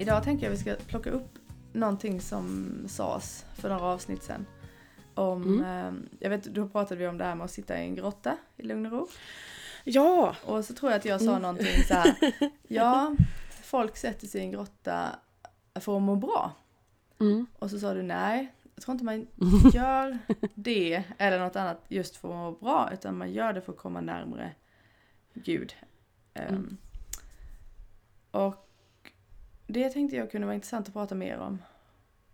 Idag tänker jag att vi ska plocka upp någonting som sades för några avsnitt sedan. Om, Mm. eh, jag vet, då pratade vi om det här med att sitta i en grotta i lugn och ro. Ja! Och så tror jag att jag sa Mm. någonting så här. Ja, folk sätter sig i en grotta för att må bra. Mm. Och så sa du nej, jag tror inte man gör det eller något annat just för att må bra. Utan man gör det för att komma närmare Gud. Mm. och det tänkte jag kunde vara intressant att prata mer om.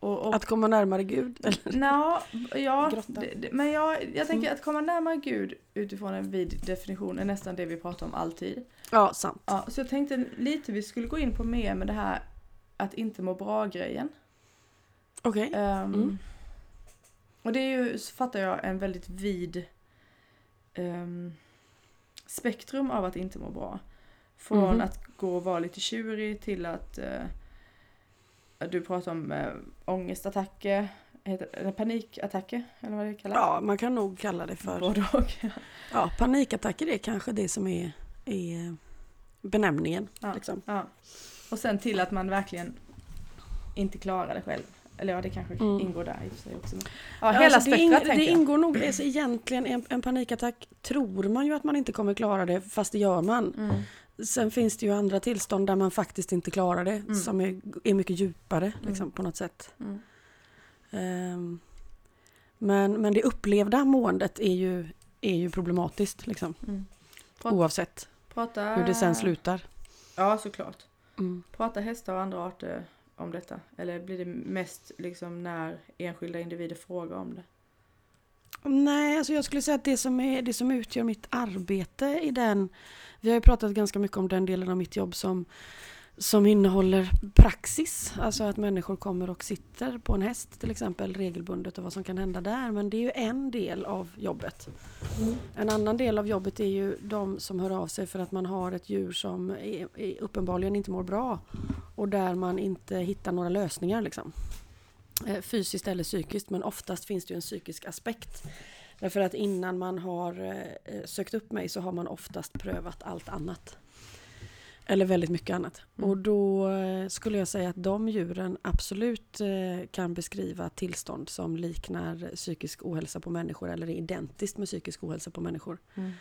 Och, och Att komma närmare Gud. Eller? Nå, ja, Grotta. det, det, men jag, jag tänker att komma närmare Gud utifrån en vid definition är nästan det vi pratar om alltid. Ja, sant. Ja, så jag tänkte lite vi skulle gå in på mer med det här att inte må bra-grejen. Okej. Ehm, Mm. Och det är ju, så fattar jag, en väldigt vid ehm, spektrum av att inte må bra. Från Mhm. att gå och vara lite tjurig till att eh, du pratar om äh, ångestattacker, heter, panikattacker, eller vad det kallas. Ja, man kan nog kalla det för... Både och. Ja, panikattacker är kanske det som är, är benämningen. Ja. Liksom. Ja. Och sen till att man verkligen inte klarar det själv. Eller ja, det kanske Mm. ingår där i och för sig också. Ja, hela alltså, det, spektrat ing- tänker det ingår nog, alltså, egentligen en, en panikattack tror man ju att man inte kommer klara det, fast det gör man. Mm. Sen finns det ju andra tillstånd där man faktiskt inte klarar det, Mm. som är, är mycket djupare liksom, Mm. på något sätt. Mm. Ehm, men, men det upplevda måendet är ju, är ju problematiskt, liksom, Mm. Prat- oavsett Prata... hur det sen slutar. Ja, såklart. Mm. Pratar hästar och andra arter om detta? Eller blir det mest liksom när enskilda individer frågar om det? Nej, alltså jag skulle säga att det som, är, det som utgör mitt arbete i den... Vi har ju pratat ganska mycket om den delen av mitt jobb som, som innehåller praxis. Alltså att människor kommer och sitter på en häst till exempel regelbundet och vad som kan hända där. Men det är ju en del av jobbet. En annan del av jobbet är ju de som hör av sig för att man har ett djur som är, är uppenbarligen inte mår bra. Och där man inte hittar några lösningar. Liksom. Eh, Fysiskt eller psykiskt, men oftast finns det ju en psykisk aspekt. Därför att innan man har eh, sökt upp mig så har man oftast prövat allt annat. Eller väldigt mycket annat. Mm. Och då eh, skulle jag säga att de djuren absolut kan beskriva tillstånd som liknar psykisk ohälsa på människor eller är identiskt med psykisk ohälsa på människor. Mm.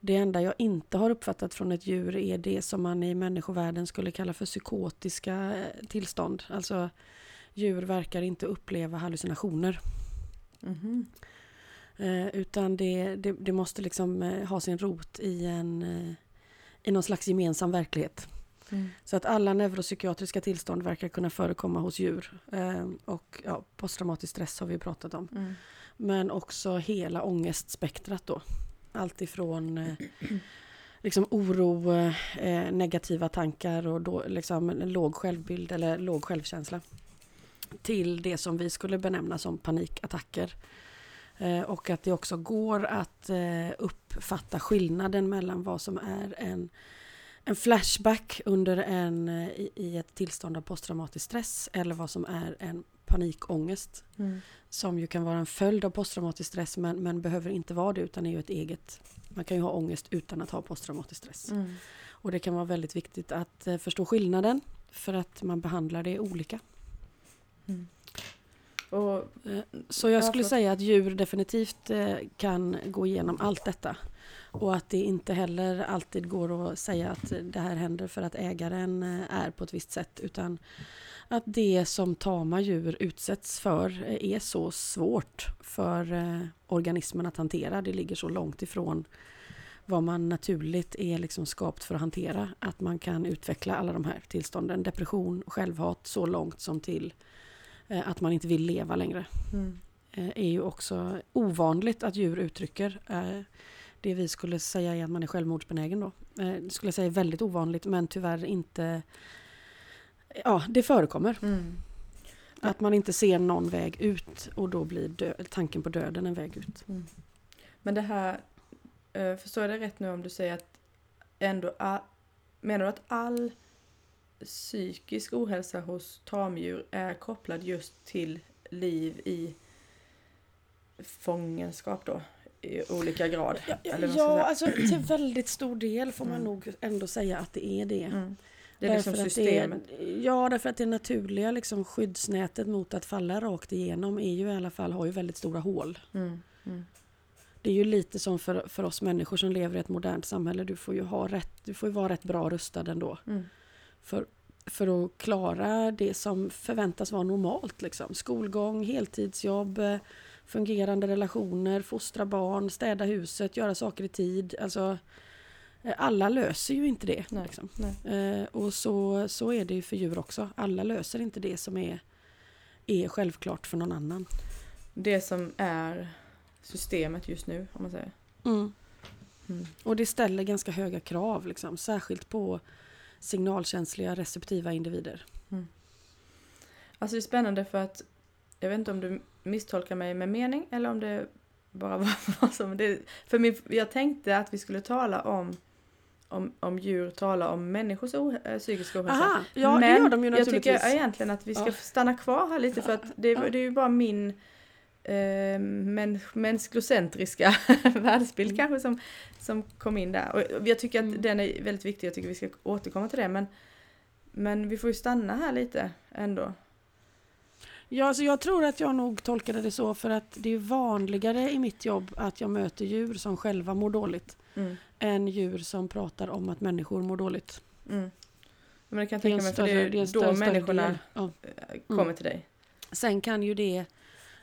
Det enda jag inte har uppfattat från ett djur är det som man i människovärlden skulle kalla för psykotiska tillstånd. Alltså djur verkar inte uppleva hallucinationer. Mhm. Eh, utan det, det, det måste liksom eh, ha sin rot i, en, eh, i någon slags gemensam verklighet. Mm. Så att alla neuropsykiatriska tillstånd verkar kunna förekomma hos djur. Eh, och ja, posttraumatisk stress har vi pratat om. Mm. Men också hela ångestspektrat då. Allt ifrån eh, liksom oro, eh, negativa tankar och då, liksom låg självbild eller låg självkänsla. Till det som vi skulle benämna som panikattacker. Eh, och att det också går att eh, uppfatta skillnaden mellan vad som är en, en flashback under en, eh, i, i ett tillstånd av posttraumatisk stress eller vad som är en panikångest Mm. som ju kan vara en följd av posttraumatisk stress men, men behöver inte vara det utan är ju ett eget man kan ju ha ångest utan att ha posttraumatisk stress. Mm. Och det kan vara väldigt viktigt att förstå skillnaden för att man behandlar det olika. Mm. Och, Eh, Så jag Ja, skulle förlåt. säga att djur definitivt eh, kan gå igenom allt detta. Och att det inte heller alltid går att säga att det här händer för att ägaren eh, är på ett visst sätt. Utan att det som tama djur utsätts för är så svårt för organismen att hantera. Det ligger så långt ifrån vad man naturligt är liksom skapt för att hantera. Att man kan utveckla alla de här tillstånden. Depression, självhat så långt som till att man inte vill leva längre mm. eh, är ju också ovanligt att djur uttrycker. Eh, Det vi skulle säga är att man är självmordsbenägen då. Eh, Det skulle jag säga är väldigt ovanligt men tyvärr inte... Ja, det förekommer. Mm. Att man inte ser någon väg ut och då blir dö- tanken på döden en väg ut. Men det här, eh, förstår jag det rätt nu om du säger att ändå, menar du att all psykisk ohälsa hos tamdjur är kopplad just till liv i fångenskap då? I olika grad? Ja, ja, ja alltså till väldigt stor del får man Mm. nog ändå säga att det är det. Mm. Det är liksom Därför att systemet. Det är, ja, därför att det naturliga liksom, skyddsnätet mot att falla rakt igenom är ju i alla fall, har ju väldigt stora hål. Mm. Mm. Det är ju lite som för, för oss människor som lever i ett modernt samhälle. Du får ju, ha rätt, du får ju vara rätt bra rustad ändå. Mm. För, för att klara det som förväntas vara normalt. Liksom. Skolgång, heltidsjobb, eh, fungerande relationer, fostra barn, städa huset, göra saker i tid. Alltså, eh, alla löser ju inte det. Nej. Liksom. Nej. Eh, och så, så är det ju för djur också. Alla löser inte det som är, är självklart för någon annan. Det som är systemet just nu, om man säger. Mm. Mm. Och det ställer ganska höga krav, liksom, särskilt på signalkänsliga receptiva individer. Alltså det är spännande för att jag vet inte om du misstolkar mig med mening eller om det bara var som det. För min, jag tänkte att vi skulle tala om om, om djur talar om människors oh, psykiska ohälsa. Aha, ja Men det gör de ju jag tycker egentligen att vi ska Ja. stanna kvar här lite för att det, det är ju bara min eh, men, mänsklocentriska världsbild Mm. kanske som, som kom in där. Och jag tycker att Mm. den är väldigt viktig, jag tycker vi ska återkomma till det men, men vi får ju stanna här lite ändå. Ja, alltså jag tror att jag nog tolkade det så för att det är vanligare i mitt jobb att jag möter djur som själva mår dåligt Mm. än djur som pratar om att människor mår dåligt. Mm. Men det kan jag tänka mig för större, det är det då människorna. Ja. kommer till dig. Sen kan ju det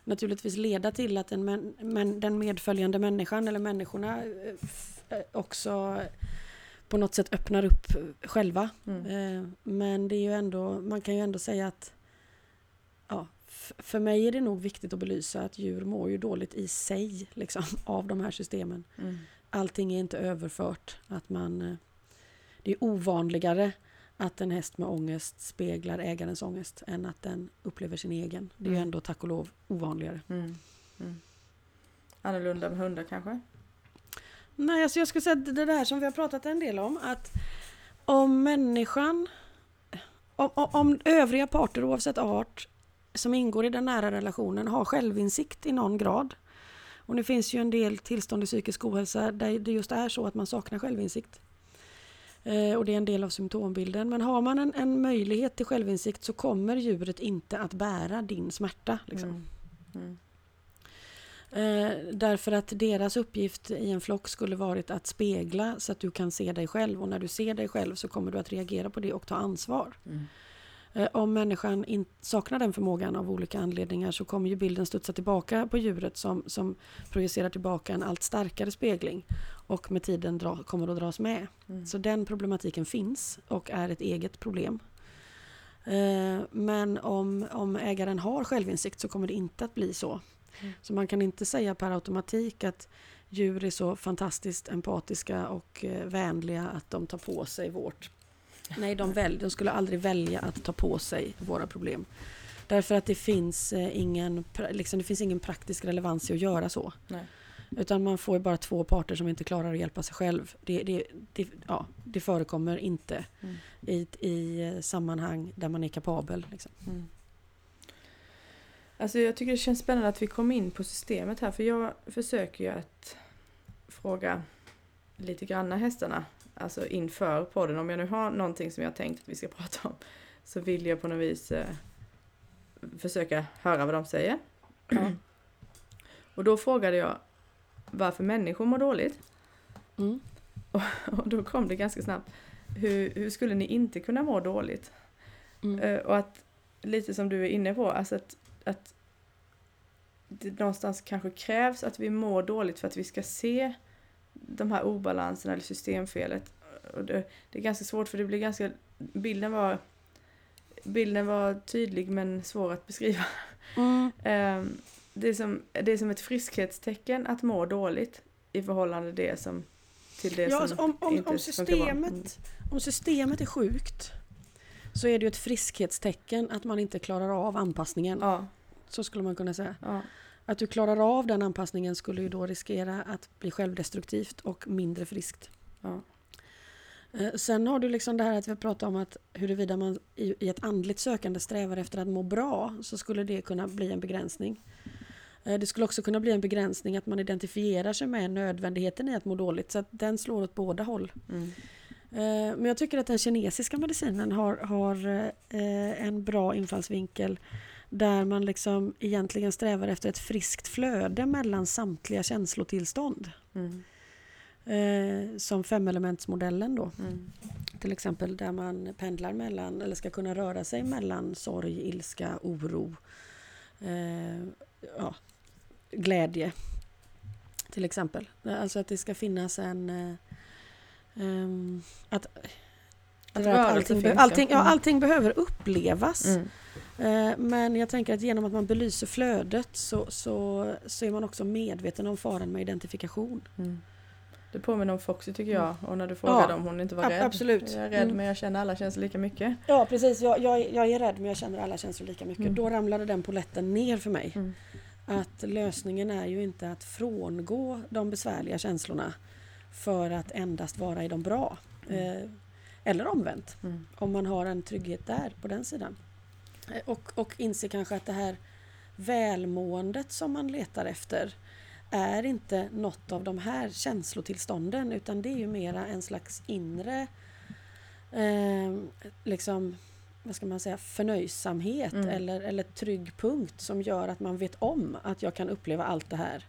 naturligtvis leda till att den, men, men, den medföljande människan eller människorna eh, också på något sätt öppnar upp själva. Mm. Eh, Men det är ju ändå, man kan ju ändå säga att ja, för mig är det nog viktigt att belysa att djur mår ju dåligt i sig liksom, av de här systemen. Mm. Allting är inte överfört. Att man, eh, det är ovanligare att en häst med ångest speglar ägarens ångest än att den upplever sin egen. Det är ju Mm. ändå tack och lov ovanligare. Mm. Mm. Annorlunda med hundar kanske? Nej, alltså jag skulle säga att det där som vi har pratat en del om. Att om människan, om, om, om övriga parter oavsett art som ingår i den nära relationen har självinsikt i någon grad. Och det finns ju en del tillstånd i psykisk ohälsa där det just är så att man saknar självinsikt. Eh, och det är en del av symptombilden. Men har man en, en möjlighet till självinsikt så kommer djuret inte att bära din smärta. Liksom. Mm. Mm. Eh, därför att deras uppgift i en flock skulle varit att spegla så att du kan se dig själv och när du ser dig själv så kommer du att reagera på det och ta ansvar. Mm. Eh, om människan in, saknar den förmågan av olika anledningar så kommer ju bilden studsa tillbaka på djuret som, som projicerar tillbaka en allt starkare spegling och med tiden dra, kommer att dras med. Mm. Så den problematiken finns och är ett eget problem. Eh, Men om, om ägaren har självinsikt så kommer det inte att bli så. Mm. Så man kan inte säga per automatik att djur är så fantastiskt empatiska och eh, vänliga att de tar på sig vårt... Nej, de, väl, de skulle aldrig välja att ta på sig våra problem. Därför att det finns, eh, ingen, liksom, det finns ingen praktisk relevans i att göra så. Nej. Utan man får bara två parter som inte klarar att hjälpa sig själv. Det, det, det, ja, det förekommer inte Mm. i, i eh, sammanhang där man är kapabel. Liksom. Mm. Alltså jag tycker det känns spännande att vi kom in på systemet här för jag försöker ju att fråga lite granna hästarna, alltså inför podden. Om jag nu har någonting som jag tänkt att vi ska prata om så vill jag på något vis eh, försöka höra vad de säger. Och då frågade jag varför människor mår dåligt. Mm. Och då kom det ganska snabbt. Hur, hur skulle ni inte kunna må dåligt? Mm. Eh, och att, lite som du är inne på, alltså att, att det någonstans kanske krävs att vi mår dåligt för att vi ska se de här obalanserna eller systemfelet. Och det, det är ganska svårt för det blir ganska, bilden var, bilden var tydlig men svår att beskriva. Mm. Ehm, det, är som, det är som ett friskhetstecken att må dåligt i förhållande till det som, till det Ja, som alltså, om, om, inte om, bra. Mm. systemet, om systemet är sjukt så är det ju ett friskhetstecken att man inte klarar av anpassningen. Ja, Så skulle man kunna säga. ja, Att du klarar av den anpassningen skulle ju då riskera att bli självdestruktivt och mindre friskt. ja. Eh, Sen har du liksom det här att vi pratar om att huruvida man i, ett andligt sökande strävar efter att må bra så skulle det kunna bli en begränsning. Eh, Det skulle också kunna bli en begränsning att man identifierar sig med nödvändigheten i att må dåligt så att den slår åt båda håll. Mm. Eh, Men jag tycker att den kinesiska medicinen har, har en bra infallsvinkel där man liksom egentligen strävar efter ett friskt flöde mellan samtliga känslotillstånd. Mm. Eh, som femelementsmodellen då. Mm. Till exempel där man pendlar mellan, eller ska kunna röra sig mellan sorg, ilska, oro, eh, ja, glädje. Till exempel. Alltså att det ska finnas en... Eh, ehm, att, det där att allting, be- ja. allting, ja, Mm. allting behöver upplevas. Mm. Eh, Men jag tänker att genom att man belyser flödet så, så, så är man också medveten om faran med identifikation. Mm. Det påminner om Foxy tycker jag. Och när du Ja. frågade om hon inte var Ab- rädd. absolut. Jag är rädd Mm. men jag känner alla känslor lika mycket. Ja precis, jag, jag, jag är rädd men jag känner alla känslor lika mycket. Mm. Då ramlade den poletten ner för mig. Mm. Att lösningen är ju inte att frångå de besvärliga känslorna för att endast vara i de bra. Mm. Eh, eller omvänt, Mm. om man har en trygghet där på den sidan. Eh, och, och inser kanske att det här välmåendet som man letar efter är inte något av de här känslotillstånden utan det är ju mera en slags inre eh, liksom, vad ska man säga, förnöjsamhet Mm. eller, eller trygg punkt som gör att man vet om att jag kan uppleva allt det här.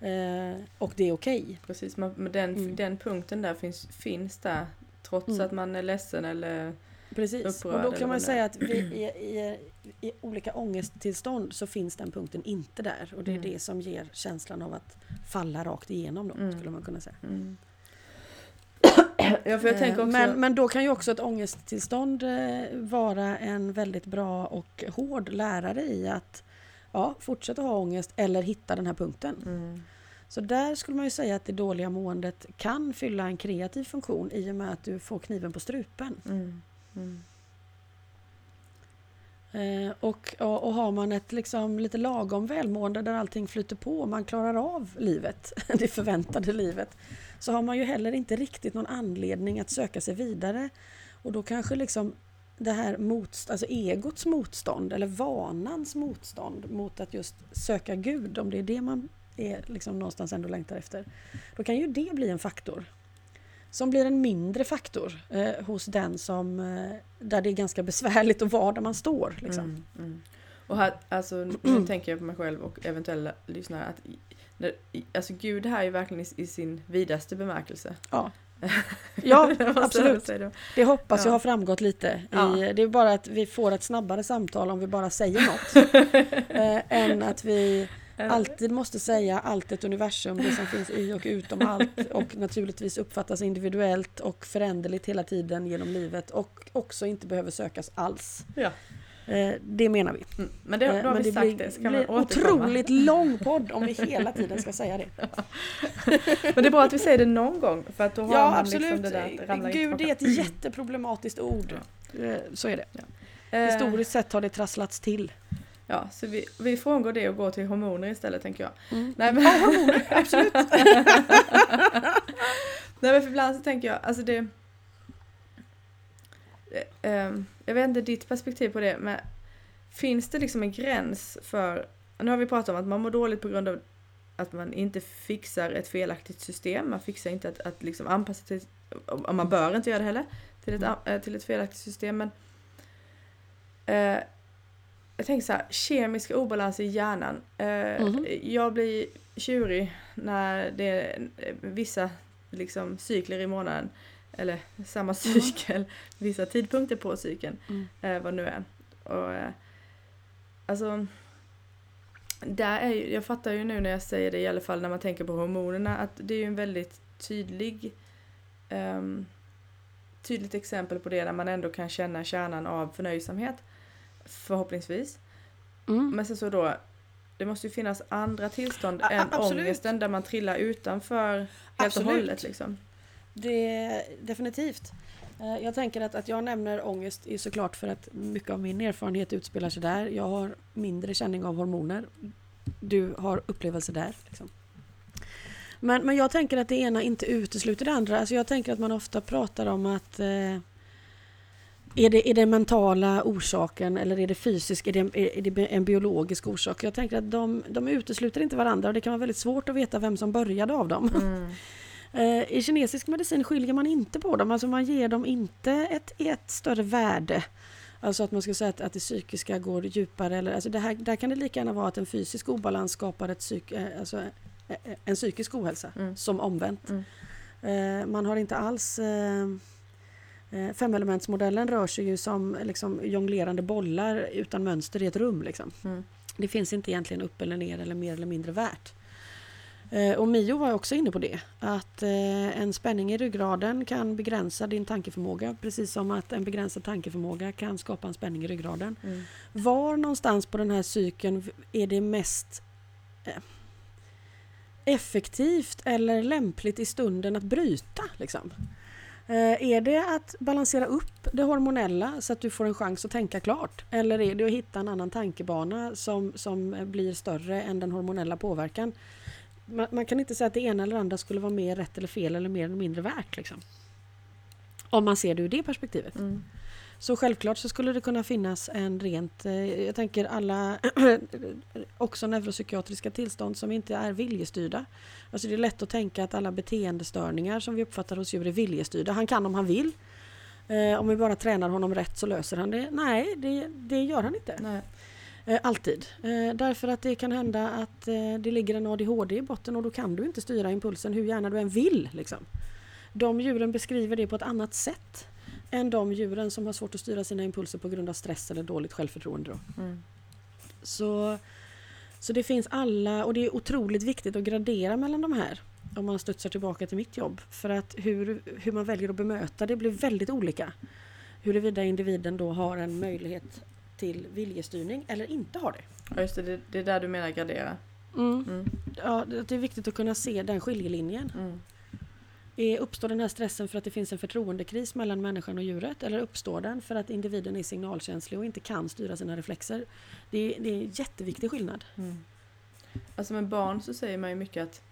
Eh, och det är okej. Precis, man, men den, Mm. den punkten där finns, finns där. Trots Mm. att man är ledsen eller... Precis. Upprörd och då kan man säga att vi, i, i, i olika ångesttillstånd så finns den punkten inte där. Och det är Mm. det som ger känslan av att falla rakt igenom då, Mm. skulle man kunna säga. Mm. ja, för jag tänker Eh, också... men, men då kan ju också ett ångesttillstånd eh, vara en väldigt bra och hård lärare i att ja, fortsätta ha ångest eller hitta den här punkten. Mm. Så där skulle man ju säga att det dåliga måendet kan fylla en kreativ funktion i och med att du får kniven på strupen. Mm. Mm. Eh, och, och, och har man ett liksom lite lagom välmående där allting flyter på och man klarar av livet, det förväntade livet, så har man ju heller inte riktigt någon anledning att söka sig vidare. Och då kanske liksom det här motst- alltså egots motstånd eller vanans motstånd mot att just söka Gud, om det är det man är liksom någonstans ändå längtar efter, då kan ju det bli en faktor. Som blir en mindre faktor eh, hos den som, eh, där det är ganska besvärligt att vara där man står. Liksom. Mm. Mm. Och här, alltså, nu tänker jag på mig själv och eventuella lyssnare att när, alltså Gud här är ju verkligen i, i sin vidaste bemärkelse. Ja, ja absolut. det. Hoppas jag Ja. har framgått lite. Ja. I, det är bara att vi får ett snabbare samtal om vi bara säger något. eh, än att vi alltid måste säga allt ett universum, det som finns i och utom allt och naturligtvis uppfattas individuellt och föränderligt hela tiden genom livet och också inte behöver sökas alls. Ja. Eh, det menar vi. Mm. Men det, Eh, då har men vi det sagt blir, det, så kan blir man återkomma. otroligt lång podd om vi hela tiden ska säga det. Men det är bra att vi säger det någon gång för att då har Ja man absolut. liksom det där att det Gud inte är ett jätteproblematiskt ord. Eh, Så är det. Eh, Historiskt sett har det trasslats till. Ja, så vi, vi frångår det och går till hormoner istället tänker jag. Mm. Nej men, Ja, hormoner, absolut. Nej men för ibland så tänker jag, alltså det... Eh, ehm, jag vet inte ditt perspektiv på det, men finns det liksom en gräns för... Nu har vi pratat om att man mår dåligt på grund av att man inte fixar ett felaktigt system. Man fixar inte att, att liksom anpassa till... Man bör inte göra det heller. Till ett, äh, till ett felaktigt system. Men eh, jag tänker så här, kemiska obalanser i hjärnan. Eh, Mhm. Jag blir tjurig när det är vissa liksom, cykler i månaden. Eller samma cykel, vissa tidpunkter på cykeln. Mm. Eh, vad nu är. Och, eh, alltså, där är ju, jag fattar ju nu när jag säger det i alla fall när man tänker på hormonerna att det är ju en väldigt tydlig ehm, tydligt exempel på det där man ändå kan känna kärnan av förnöjsamhet. Förhoppningsvis. Mm. Men sen så då, det måste ju finnas andra tillstånd A- än absolut. ångesten där man trillar utanför helt Absolut. och hållet liksom. Det definitivt. Eh, Jag tänker att, att jag nämner ångest är såklart för att mycket av min erfarenhet utspelar sig där. Jag har mindre känning av hormoner. Du har upplevelse där. Liksom. Men, men jag tänker att det ena inte utesluter det andra. Alltså jag tänker att man ofta pratar om att eh, är det, är det mentala orsaken eller är det fysisk, är det, en- är det en biologisk orsak? Jag tänker att de, de utesluter inte varandra och det kan vara väldigt svårt att veta vem som började av dem. Mm. Eh, I kinesisk medicin skiljer man inte på dem, alltså man ger dem inte ett, ett större värde. Alltså att man ska säga att, att det psykiska går djupare. Eller, alltså det här, där kan det lika gärna vara att en fysisk obalans skapar ett psyk, eh, alltså, eh, en psykisk ohälsa, Mm. som omvänt. Mm. Man har inte alls... Eh, femelementsmodellen rör sig ju som liksom, jonglerande bollar utan mönster i ett rum. Liksom. Mm. Det finns inte egentligen upp eller ner eller mer eller mindre värt. Eh, och Mio var också inne på det. Att eh, en spänning i ryggraden kan begränsa din tankeförmåga. Precis som att en begränsad tankeförmåga kan skapa en spänning i ryggraden. Mm. Var någonstans på den här cykeln är det mest effektivt eller lämpligt i stunden att bryta? Liksom? Eh, är det att balansera upp det hormonella så att du får en chans att tänka klart? Eller är det att hitta en annan tankebana som, som blir större än den hormonella påverkan? Man, man kan inte säga att det ena eller andra skulle vara mer rätt eller fel eller mer eller mindre värt. Liksom. Om man ser det ur det perspektivet. Mm. Så självklart så skulle det kunna finnas en rent, eh, jag tänker alla också neuropsykiatriska tillstånd som inte är viljestyrda. Alltså det är lätt att tänka att alla beteendestörningar som vi uppfattar hos djur är viljestyrda. Han kan om han vill. Eh, om vi bara tränar honom rätt så löser han det. Nej, det, det gör han inte. Nej. Eh, alltid. Därför att det kan hända att det ligger en ADHD i botten och då kan du inte styra impulsen hur gärna du än vill. Liksom. De djuren beskriver det på ett annat sätt än de djuren som har svårt att styra sina impulser på grund av stress eller dåligt självförtroende. Då. Mm. Så, så det finns alla och det är otroligt viktigt att gradera mellan de här om man studsar tillbaka till mitt jobb. För att hur, hur man väljer att bemöta det blir väldigt olika. Huruvida individen då har en möjlighet till viljestyrning eller inte har det. Ja, just det, det, det är där du menar gradera. Mm. Mm. Ja, det det är viktigt att kunna se den skiljelinjen. Mm. Är, uppstår den här stressen för att det finns en förtroendekris mellan människan och djuret? Eller uppstår den för att individen är signalkänslig och inte kan styra sina reflexer? Det är, det är en jätteviktig skillnad. Mm. Alltså med barn så säger man ju mycket att,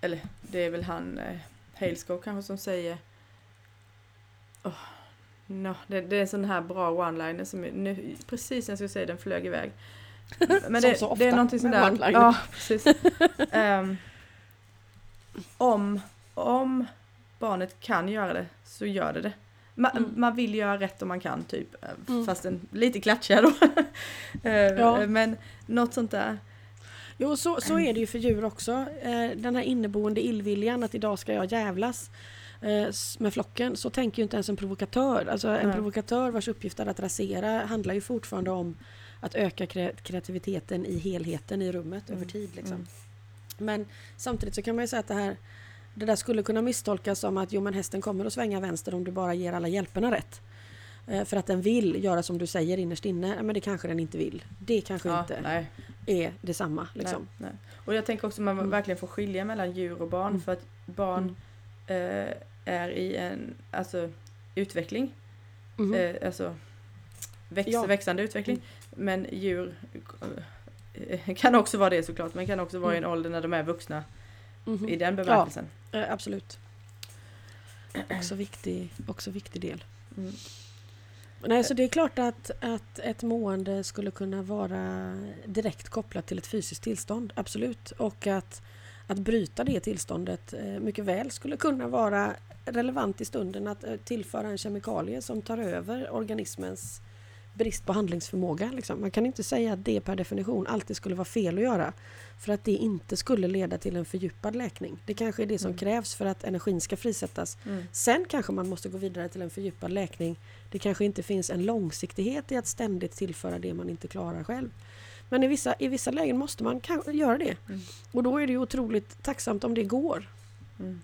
eller det är väl han eh, Halescoe kanske som säger oh, no, det, det är en sån här bra one-liner som nu, precis när jag skulle säga den flög iväg. Men det, det är någonting sånt där. Ja, precis. Ehm, om, om barnet kan göra det så gör det det. Man, Mm. man vill göra rätt om man kan typ. eh, Mm. Fast en, lite klatschigare då. Eh, Ja. Men något sånt där. Jo, så, så är det ju för djur också. Eh, den här inneboende illviljan att idag ska jag jävlas med flocken. Så tänker ju inte ens en provokatör. Alltså en Nej. provokatör vars uppgift är att rasera handlar ju fortfarande om att öka kre- kreativiteten i helheten i rummet Mm. över tid. Liksom. Mm. Men samtidigt så kan man ju säga att det här det där skulle kunna misstolkas som att jo men hästen kommer att svänga vänster om du bara ger alla hjälperna rätt. Eh, för att den vill göra som du säger innerst inne, men det kanske den inte vill. Det kanske Ja, inte nej, är detsamma. Liksom. nej, nej. Och jag tänker också att man Mm. verkligen får skilja mellan djur och barn Mm. för att barn eh, är i en alltså, utveckling. Mhm. Eh, alltså väx, Ja. växande utveckling. Men djur eh, kan också vara det såklart, men kan också vara i en Mm. ålder när de är vuxna Mhm. i den bemärkelsen. Eh, absolut. Också viktig, också viktig del. Mm. Nej, så det är klart att, att ett mående skulle kunna vara direkt kopplat till ett fysiskt tillstånd, absolut. Och att, att bryta det tillståndet eh, mycket väl skulle kunna vara relevant i stunden att eh, tillföra en kemikalie som tar över organismens brist på handlingsförmåga. Liksom. Man kan inte säga att det per definition alltid skulle vara fel att göra för att det inte skulle leda till en fördjupad läkning. Det kanske är det som Mm. krävs för att energin ska frisättas Mm. Sen kanske man måste gå vidare till en fördjupad läkning. Det kanske inte finns en långsiktighet i att ständigt tillföra det man inte klarar själv. Men i vissa, i vissa lägen måste man göra det. Mm. Och då är det otroligt tacksamt om det går. Mm.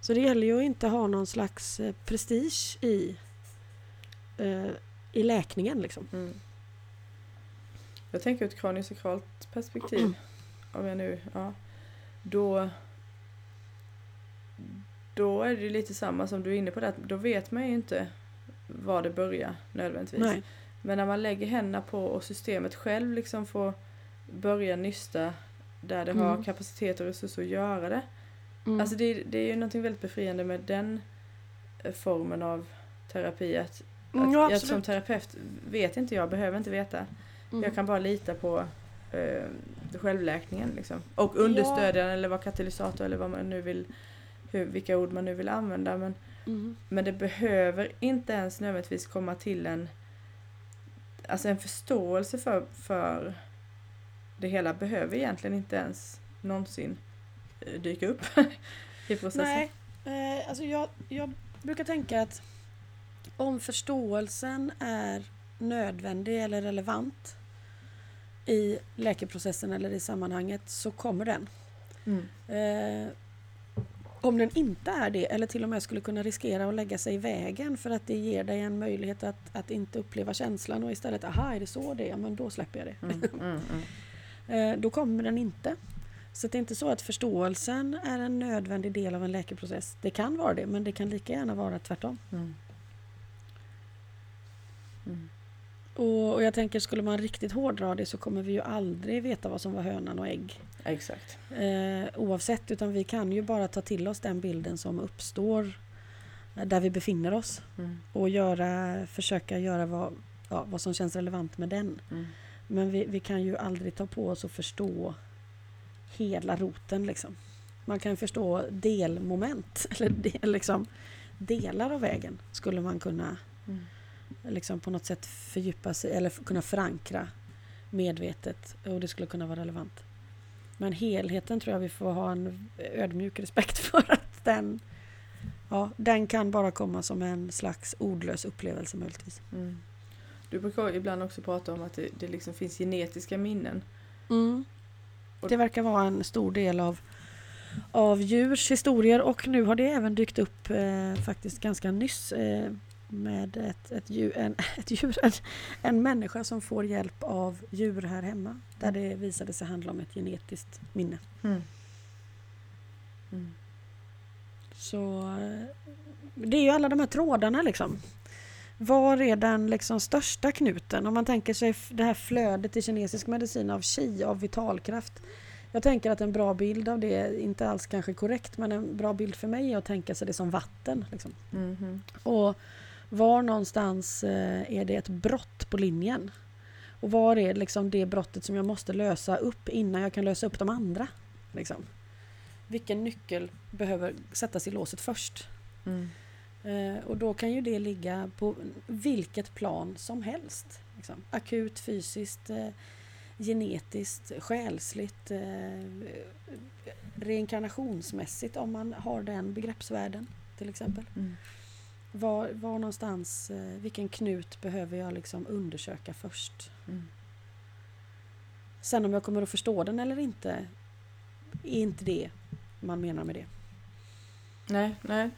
Så det gäller ju att inte ha någon slags eh, prestige i, eh, i läkningen. Liksom. Mm. Jag tänker ur ett kraniosakralt perspektiv. Mm. Om jag nu, ja. Då, då är det lite samma som du är inne på det. att Då vet man ju inte var det börjar nödvändigtvis. Nej. Men när man lägger händerna på och systemet själv liksom får börja nysta där det har Mm. kapacitet och resurser att göra det. Mm. Alltså det, det är ju någonting väldigt befriande med den eh, formen av terapi. Att, Mm, ja, jag som terapeut vet inte jag, behöver inte veta. Mm. Jag kan bara lita på eh, självläkningen liksom. Och understödja den eller vara katalysator eller vad man nu vill hur, vilka ord man nu vill använda. Men, Mm. men det behöver inte ens nödvändigtvis komma till en, alltså en förståelse för, för det hela behöver egentligen inte ens någonsin eh, dyka upp i processen. Nej, eh, alltså jag, jag brukar tänka att om förståelsen är nödvändig eller relevant i läkeprocessen eller i sammanhanget så kommer den. Mm. Eh, om den inte är det eller till och med skulle kunna riskera att lägga sig i vägen för att det ger dig en möjlighet att, att inte uppleva känslan och istället, aha är det så det är, men då släpper jag det. Mm, mm, mm. Eh, då kommer den inte. Så det är inte så att förståelsen är en nödvändig del av en läkeprocess. Det kan vara det, men det kan lika gärna vara tvärtom. Mm. Mm. Och, och jag tänker, skulle man riktigt hårdra det så kommer vi ju aldrig veta vad som var hönan och ägg. Exakt. Eh, oavsett, utan vi kan ju bara ta till oss den bilden som uppstår eh, där vi befinner oss Mm. och göra, försöka göra vad, ja, vad som känns relevant med den. Mm. Men vi, vi kan ju aldrig ta på oss och förstå hela roten. Liksom. Man kan förstå delmoment, eller de, liksom, delar av vägen skulle man kunna Mm. Liksom, på något sätt fördjupa sig eller kunna förankra medvetet och det skulle kunna vara relevant. Men helheten tror jag vi får ha en ödmjuk respekt för att den, ja, den kan bara komma som en slags ordlös upplevelse möjligtvis. Mm. Du brukar ibland också prata om att det, det liksom finns genetiska minnen. Mm. Det verkar vara en stor del av, av djurs historier och nu har det även dykt upp eh, faktiskt ganska nyss eh, med ett, ett djur, en, ett djur en, en människa som får hjälp av djur här hemma där det visade sig handla om ett genetiskt minne. Mm. Mm. Så eh, det är ju alla de här trådarna liksom. Var är den liksom största knuten? Om man tänker sig det här flödet i kinesisk medicin av qi, av vitalkraft. Jag tänker att en bra bild av det, inte alls kanske korrekt, men en bra bild för mig är att tänka sig det som vatten. Liksom. Mhm. Och var någonstans eh, är det ett brott på linjen? Och var är liksom det brottet som jag måste lösa upp innan jag kan lösa upp de andra? Liksom. Vilken nyckel behöver sättas i låset först? Mm. Eh, och då kan ju det ligga på vilket plan som helst. Liksom. Akut, fysiskt, eh, genetiskt, själsligt, reinkarnationsmässigt om man har den begreppsvärlden till exempel. Mm. Var, var någonstans, eh, vilken knut behöver jag liksom undersöka först? Mm. Sen om jag kommer att förstå den eller inte, är inte det man menar med det. Nej, nej.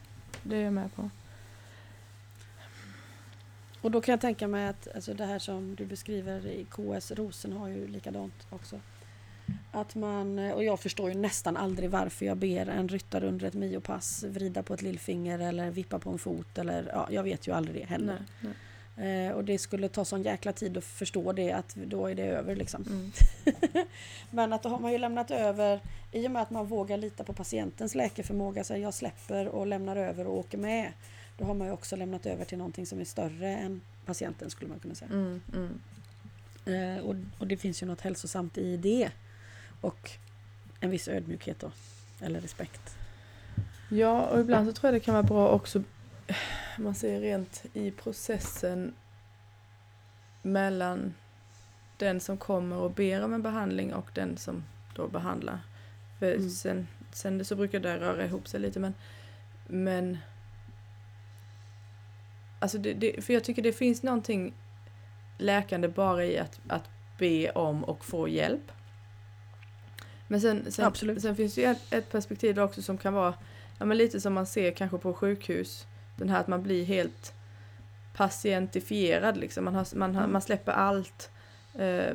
Det är jag med på. Och då kan jag tänka mig att alltså det här som du beskriver i KS Rosen har ju likadant också. Att man, och jag förstår ju nästan aldrig varför jag ber en ryttare under ett miopass vrida på ett lillfinger eller vippa på en fot eller ja, jag vet ju aldrig det heller. Nej, nej. Eh, och det skulle ta sån jäkla tid att förstå det att då är det över liksom. Mm. Men att då har man ju lämnat över, i och med att man vågar lita på patientens läkeförmåga, så jag släpper och lämnar över och åker med. Då har man ju också lämnat över till någonting som är större än patienten skulle man kunna säga. Mm. Mm. Eh, och, och det finns ju något hälsosamt i det. Och en viss ödmjukhet då, eller respekt. Ja, och ibland så tror jag det kan vara bra också, man ser rent i processen mellan den som kommer och ber om en behandling och den som då behandlar. För Mm. sen, sen så brukar det röra ihop sig lite men, men alltså det, det, för jag tycker det finns någonting läkande bara i att, att be om och få hjälp. Men sen, sen, Absolut. sen finns det ju ett, ett perspektiv där också som kan vara ja, men lite som man ser kanske på sjukhus. Den här att man blir helt patientifierad liksom. Man, har, man, har, Mm. man släpper allt eh,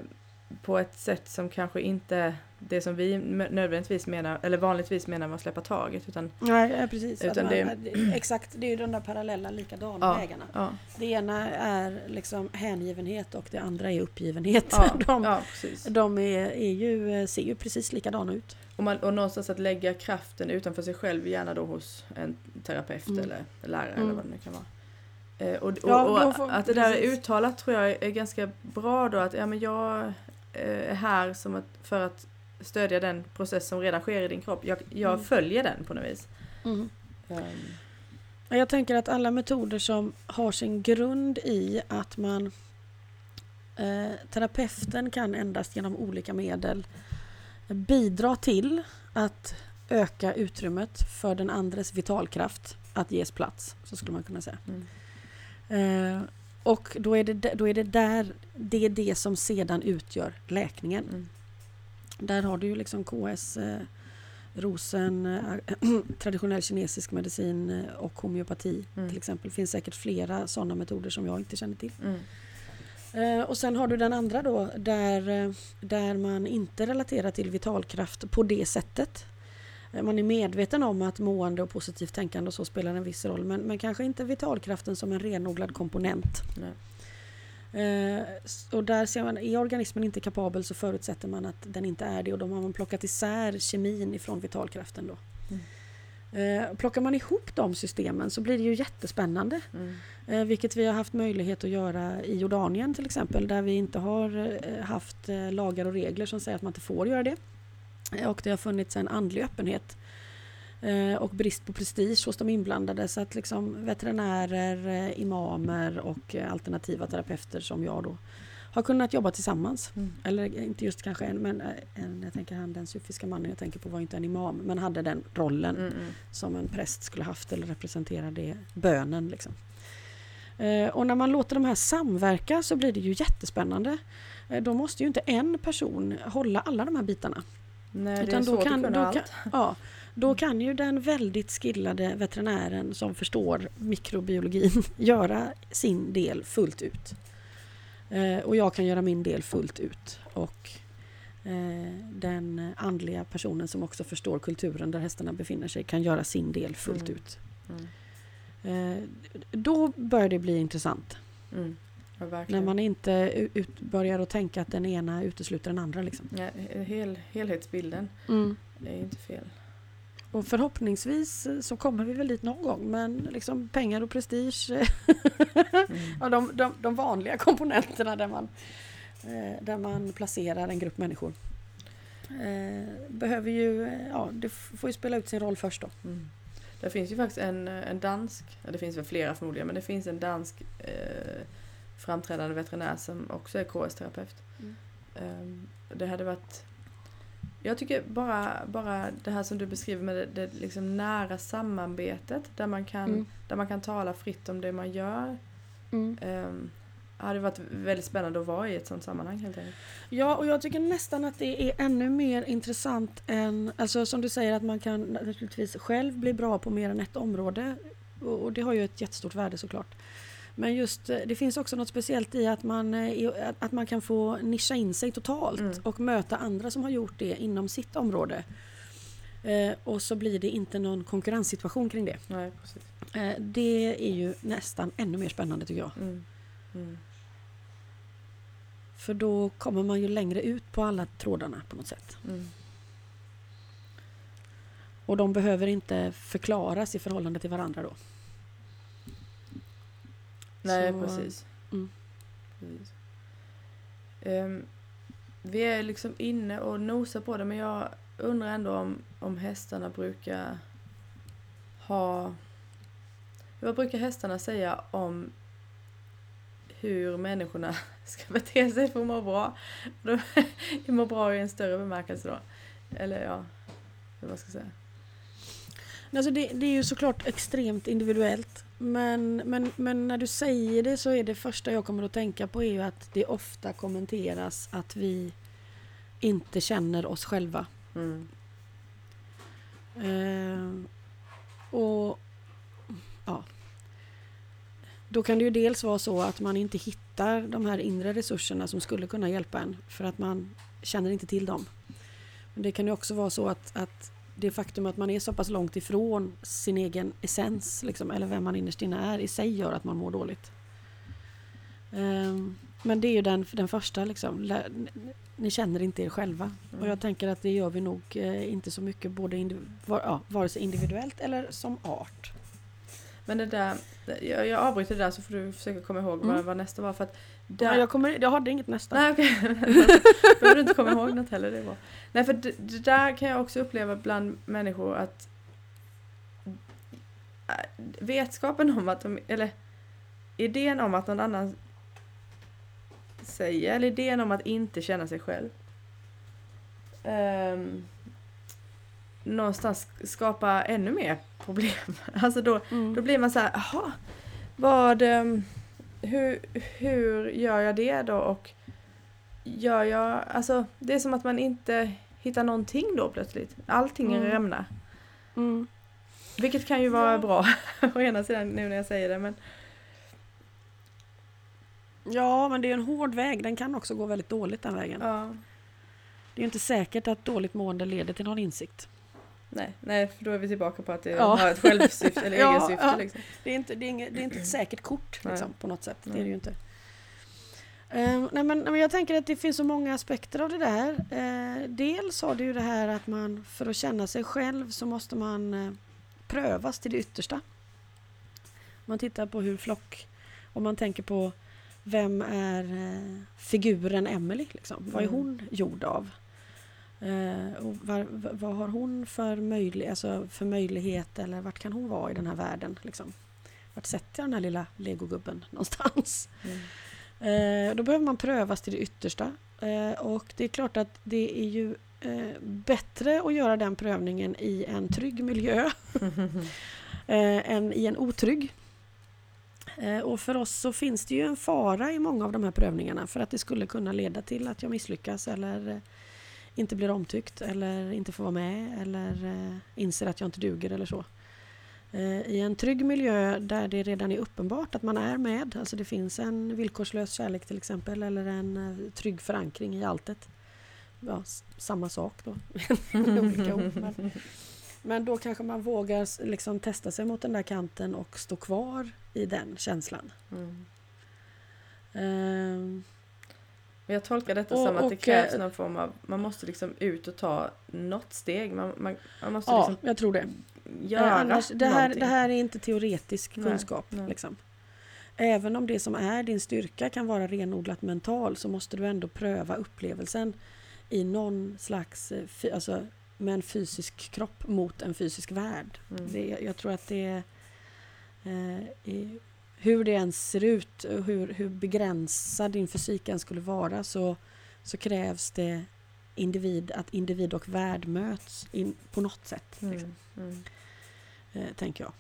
på ett sätt som kanske inte det som vi nödvändigtvis menar, eller vanligtvis menar med att släppa taget. Utan, Nej, ja, precis. Utan man, det- Exakt, det är ju de där parallella likadana Ja. vägarna. ja, Det ena är liksom hängivenhet och det andra är uppgivenhet. ja, de ja, de är, är ju, ser ju precis likadana ut. Och, man, och någonstans att lägga kraften utanför sig själv, gärna då hos en terapeut Mm. eller lärare Mm. eller vad det nu kan vara. Eh, och och, Ja, och får- att det där är precis. uttalat tror jag är ganska bra då att ja, men jag eh, är här som att, för att stödja den process som redan sker i din kropp. Jag, jag Mm. följer den på något vis. Mm. Ehm, Jag tänker att alla metoder som har sin grund i att man eh, terapeuten kan endast genom olika medel bidra till att öka utrymmet för den andres vitalkraft att ges plats, så skulle man kunna säga. mm. Eh, och då är, det, då är det där, det är det som sedan utgör läkningen. Där har du ju liksom KS, eh, rosen, eh, traditionell kinesisk medicin eh, och homeopati Mm. till exempel. Det finns säkert flera sådana metoder som jag inte känner till. Mm. Och sen har du den andra då där, där man inte relaterar till vitalkraft på det sättet. Man är medveten om att mående och positivt tänkande och så spelar en viss roll men, men kanske inte vitalkraften som en renodlad komponent. Nej. Eh, och där ser man, är organismen inte kapabel så förutsätter man att den inte är det och då har man plockat isär kemin ifrån vitalkraften då. Eh, plockar man ihop de systemen så blir det ju jättespännande. Mm. Eh, vilket vi har haft möjlighet att göra i Jordanien till exempel där vi inte har haft lagar och regler som säger att man inte får göra det. Och det har funnits en andlig öppenhet och brist på prestige hos de inblandade så att liksom veterinärer, eh, imamer och eh, alternativa terapeuter som jag då har kunnat jobba tillsammans. Mm. Eller inte just kanske en, men eh, en, jag tänker han den sufiska mannen jag tänker på var inte en imam men hade den rollen Mm. Mm. som en präst skulle haft eller representera det, bönen. Liksom. Eh, och när man låter de här samverka så blir det ju jättespännande. Eh, då måste ju inte en person hålla alla de här bitarna. Nej, det är Utan då svårt kan- att kunna allt. kan- Ja, då kan ju den väldigt skillade veterinären som förstår mikrobiologin göra sin del fullt ut. Eh, och jag kan göra min del fullt ut. Och eh, den andliga personen som också förstår kulturen där hästarna befinner sig kan göra sin del fullt Mm. ut. Mm. Eh, då börjar det bli intressant. Mm. Ja, När man inte ut, börjar att tänka att den ena utesluter den andra. Liksom. Ja, hel, helhetsbilden är inte fel. Och förhoppningsvis så kommer vi väl dit någon gång men liksom pengar och prestige, eh, Mm. ja, de, de, de vanliga komponenterna där man, eh, där man placerar en grupp människor. Eh, behöver ju, ja det får ju spela ut sin roll först då. Mm. Det finns ju faktiskt en, en dansk, det finns väl flera förmodligen, men det finns en dansk eh, framträdande veterinär som också är KS-terapeut. Mm. Ehm, det hade varit jag tycker bara, bara det här som du beskriver med det, det liksom nära samarbetet där man, kan, Mm. där man kan tala fritt om det man gör. Um, hade varit väldigt spännande att vara i ett sånt sammanhang helt enkelt. Ja, och jag tycker nästan att det är ännu mer intressant än, alltså som du säger att man kan naturligtvis själv bli bra på mer än ett område. Och och det har ju ett jättestort värde såklart. Men just eh, det finns också något speciellt i att man, eh, att- man kan få nischa in sig totalt Mm. och möta andra som har gjort det inom sitt område. Eh, och så blir det inte någon konkurrenssituation kring det. Nej, precis. Eh, det är ju nästan ännu mer spännande tycker jag. Mm. Mm. För då kommer man ju längre ut på alla trådarna på något sätt. Mm. Och de behöver inte förklaras i förhållande till varandra då. Nej, Så, precis. mm. precis. Ehm, vi är liksom inne och nosar på det men jag undrar ändå om, om hästarna brukar ha... Vad brukar hästarna säga om hur människorna ska bete sig för att må bra? De, må bra i en större bemärkelse då. Eller ja, hur man ska säga. Alltså det, det är ju såklart extremt individuellt. Men, men, men när du säger det så är det första jag kommer att tänka på är ju att det ofta kommenteras att vi inte känner oss själva. Mm. Eh, och ja. Då kan det ju dels vara så att man inte hittar de här inre resurserna som skulle kunna hjälpa en för att man känner inte till dem. Men det kan ju också vara så att, att det faktum att man är så pass långt ifrån sin egen essens, liksom, eller vem man innerst inne är, i sig gör att man mår dåligt. Ehm, men det är ju den, den första, liksom. Ni känner inte er själva. Mm. Och jag tänker att det gör vi nog eh, inte så mycket, både var, ja, vare sig individuellt eller som art. Men det där, jag, jag avbryter det där så får du försöka komma ihåg vad, Mm. vad nästa var för att där, Ja, jag, kommer, jag hade inget nästa. Nej okej, då behöver inte komma ihåg något heller. Det var. Nej för det, det där kan jag också uppleva bland människor att äh, vetskapen om att de, eller idén om att någon annan säger, eller idén om att inte känna sig själv. Um, någonstans skapa ännu mer problem. Alltså då, Mm. då blir man så här, jaha, vad, ehm, hur, hur gör jag det då och gör jag, alltså det är som att man inte hittar någonting då plötsligt. Allting Mm. rämnar. Mm. Vilket kan ju vara Ja. bra å ena sidan nu när jag säger det men Ja, men det är en hård väg. Den kan också gå väldigt dåligt den vägen. ja, Det är ju inte säkert att dåligt mående leder till någon insikt. Nej, nej för då är vi tillbaka på att det Ja. har ett självsyfte eller Ja, egensyfte ja. liksom. Det är inte, det är inget, det är inte ett säkert kort Nej. liksom, på något sätt. Det är Nej. det ju inte. Ehm, nej, men, nej, men jag tänker att det finns så många aspekter av det där. Uh, dels har du ju det här att man för att känna sig själv så måste man eh, prövas till det yttersta. Man tittar på hur flock, om man tänker på vem är eh, figuren Emily? Liksom? Vad är Mm. hon gjord av? Eh, och var, v- vad har hon för, möjlig, alltså för möjlighet eller vart kan hon vara i den här världen? Liksom? Vart sätter jag den här lilla legogubben någonstans? Mm. Eh, då behöver man prövas till det yttersta. Eh, och det är klart att det är ju eh, bättre att göra den prövningen i en trygg miljö eh, än i en otrygg. Och för oss så finns det ju en fara i många av de här prövningarna för att det skulle kunna leda till att jag misslyckas eller inte blir omtyckt eller inte får vara med eller eh, inser att jag inte duger eller så. Eh, I en trygg miljö där det redan är uppenbart att man är med, alltså det finns en villkorslös kärlek till exempel eller en eh, trygg förankring i alltet. Ja, samma sak då. Olika ord, men, men då kanske man vågar liksom testa sig mot den där kanten och stå kvar i den känslan. Mm. Ehm, Men jag tolkar detta Och- som att det och, krävs eh, någon form av, man måste liksom ut och ta något steg. Man, man, man måste ja, liksom jag tror det. göra Eh, annars, det, här, någonting. det här är inte teoretisk Nej, kunskap. nej. Liksom. Även om det som är din styrka kan vara renodlat mental så måste du ändå pröva upplevelsen i någon slags, eh, alltså med en fysisk kropp mot en fysisk värld. Mm. Det, jag tror att det eh, i, hur det ens ser ut och hur, hur begränsad din fysik än skulle vara så, så krävs det individ, att individ och värld möts in, på något sätt. Liksom Mm. Mm. eh, tänker jag.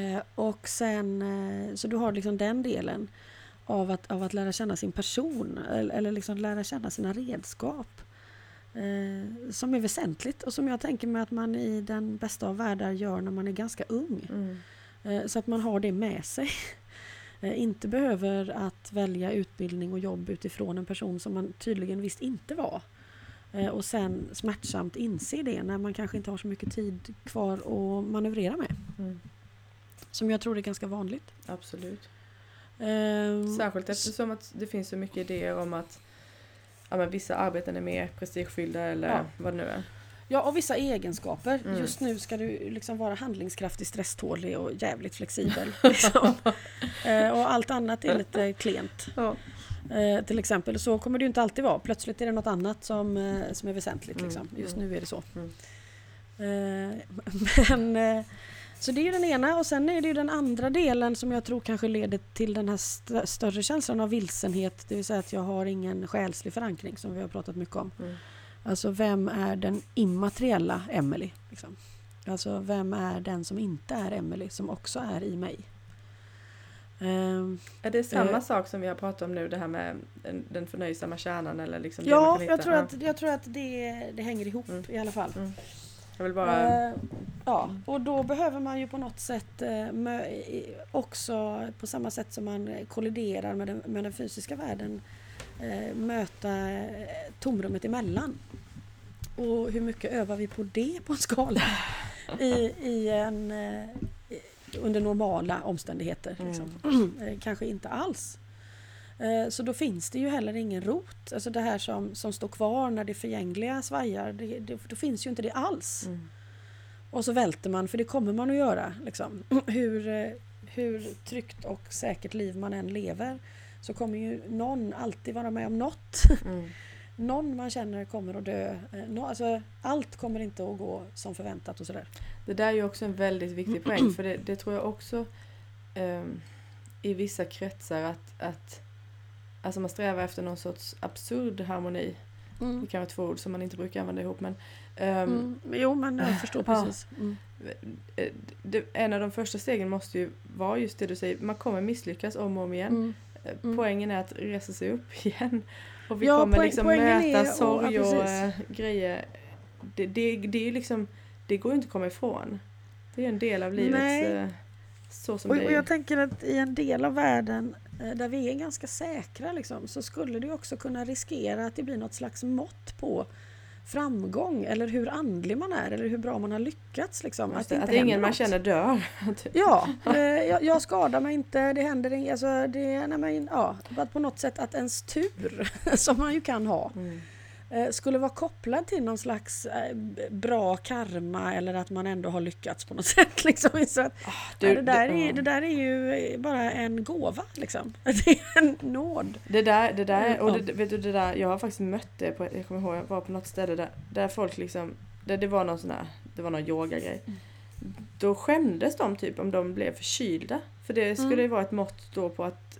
Eh, och sen, eh, så du har liksom den delen av att, av att lära känna sin person eller, eller liksom lära känna sina redskap. Eh, som är väsentligt och som jag tänker mig att man i den bästa av världar gör när man är ganska ung. Mm. Eh, så att man har det med sig. Eh, inte behöver att välja utbildning och jobb utifrån en person som man tydligen visst inte var. Eh, och sen smärtsamt inse det när man kanske inte har så mycket tid kvar att manövrera med. Mm. Som jag tror är ganska vanligt. Absolut. Ehm, Särskilt eftersom att det finns så mycket idéer om att ja, men vissa arbeten är mer prestigefyllda eller Ja. vad det nu är. Ja, och vissa egenskaper. Mm. Just nu ska du liksom vara handlingskraftig, stresstålig och jävligt flexibel. Liksom. Eh, och allt annat är lite klent. Ja. Eh, till exempel. Så kommer det inte alltid vara. Plötsligt är det något annat som, eh, som är väsentligt. Mm, Liksom. Just mm. nu är det så. Mm. Eh, men, eh, så det är ju den ena och sen är det ju den andra delen som jag tror kanske leder till den här st- större känslan av vilsenhet. Det vill säga att jag har ingen själslig förankring som vi har pratat mycket om. Mm. Alltså vem är den immateriella Emily? Liksom? Alltså vem är den som inte är Emily som också är i mig? Ehm, Är det samma Eh. sak som vi har pratat om nu, det här med den, den förnöjsamma kärnan eller liksom ja, jag tror att, jag tror att det, det hänger ihop Mm. i alla fall. Jag vill bara... Eh, ja, och då behöver man ju på något sätt eh, i- också på samma sätt som man kolliderar med den, med den fysiska världen eh, möta eh, tomrummet emellan. Och hur mycket övar vi på det på en skala i, i en, eh, under normala omständigheter? Liksom. Eh, Kanske inte alls. Eh, Så då finns det ju heller ingen rot. Alltså det här som, som står kvar när det förgängliga svajar, det, det, då finns ju inte det alls. Mm. Och så välter man, för det kommer man att göra. Liksom. Hur, hur tryggt och säkert liv man än lever så kommer ju någon alltid vara med om något. Mm. Någon man känner kommer att dö. Eh, Alltså, allt kommer inte att gå som förväntat och sådär. Det där är ju också en väldigt viktig poäng för det, det tror jag också ehm, i vissa kretsar att, att alltså man strävar efter någon sorts absurd harmoni. Mm. Det kan vara två ord som man inte brukar använda ihop men ehm, Mm. Jo, men jag förstår precis. Mm. eh, det, en av de första stegen måste ju vara just det du säger, man kommer misslyckas om och om igen. Mm. Mm. Poängen är att resa sig upp igen. Och vi Ja, kommer poäng- liksom möta är- sorg och precis. eh, grejer. Det, det, det är ju liksom, det går ju inte att komma ifrån. Det är en del av livet. Nej. eh, Så som Och, det och är. jag tänker att i en del av världen eh, där vi är ganska säkra liksom, så skulle det också kunna riskera att det blir något slags mått på framgång eller hur andlig man är eller hur bra man har lyckats. Liksom, Just det inte att ingen händer man något. känner dör. Typ. Ja, eh, jag, jag skadar mig inte, det händer inget. Alltså, det, nej, men, ja, att på något sätt att ens tur, som man ju kan ha, Mm. Eh, skulle vara kopplad till någon slags eh, bra karma eller att man ändå har lyckats på något sätt. Liksom. Så att, Du, ja, det, där det- är, det där är ju bara en gåva. Liksom. Det är en nåd. Det där, det där, och Ja. det, vet du det där, jag har faktiskt mött det på, jag kommer ihåg, jag var på något ställe där, där folk liksom, där det var någon sån här, det var någon yogagrej. Mm. Då skämdes de typ om de blev förkylda. För det skulle Mm. ju vara ett mått då på att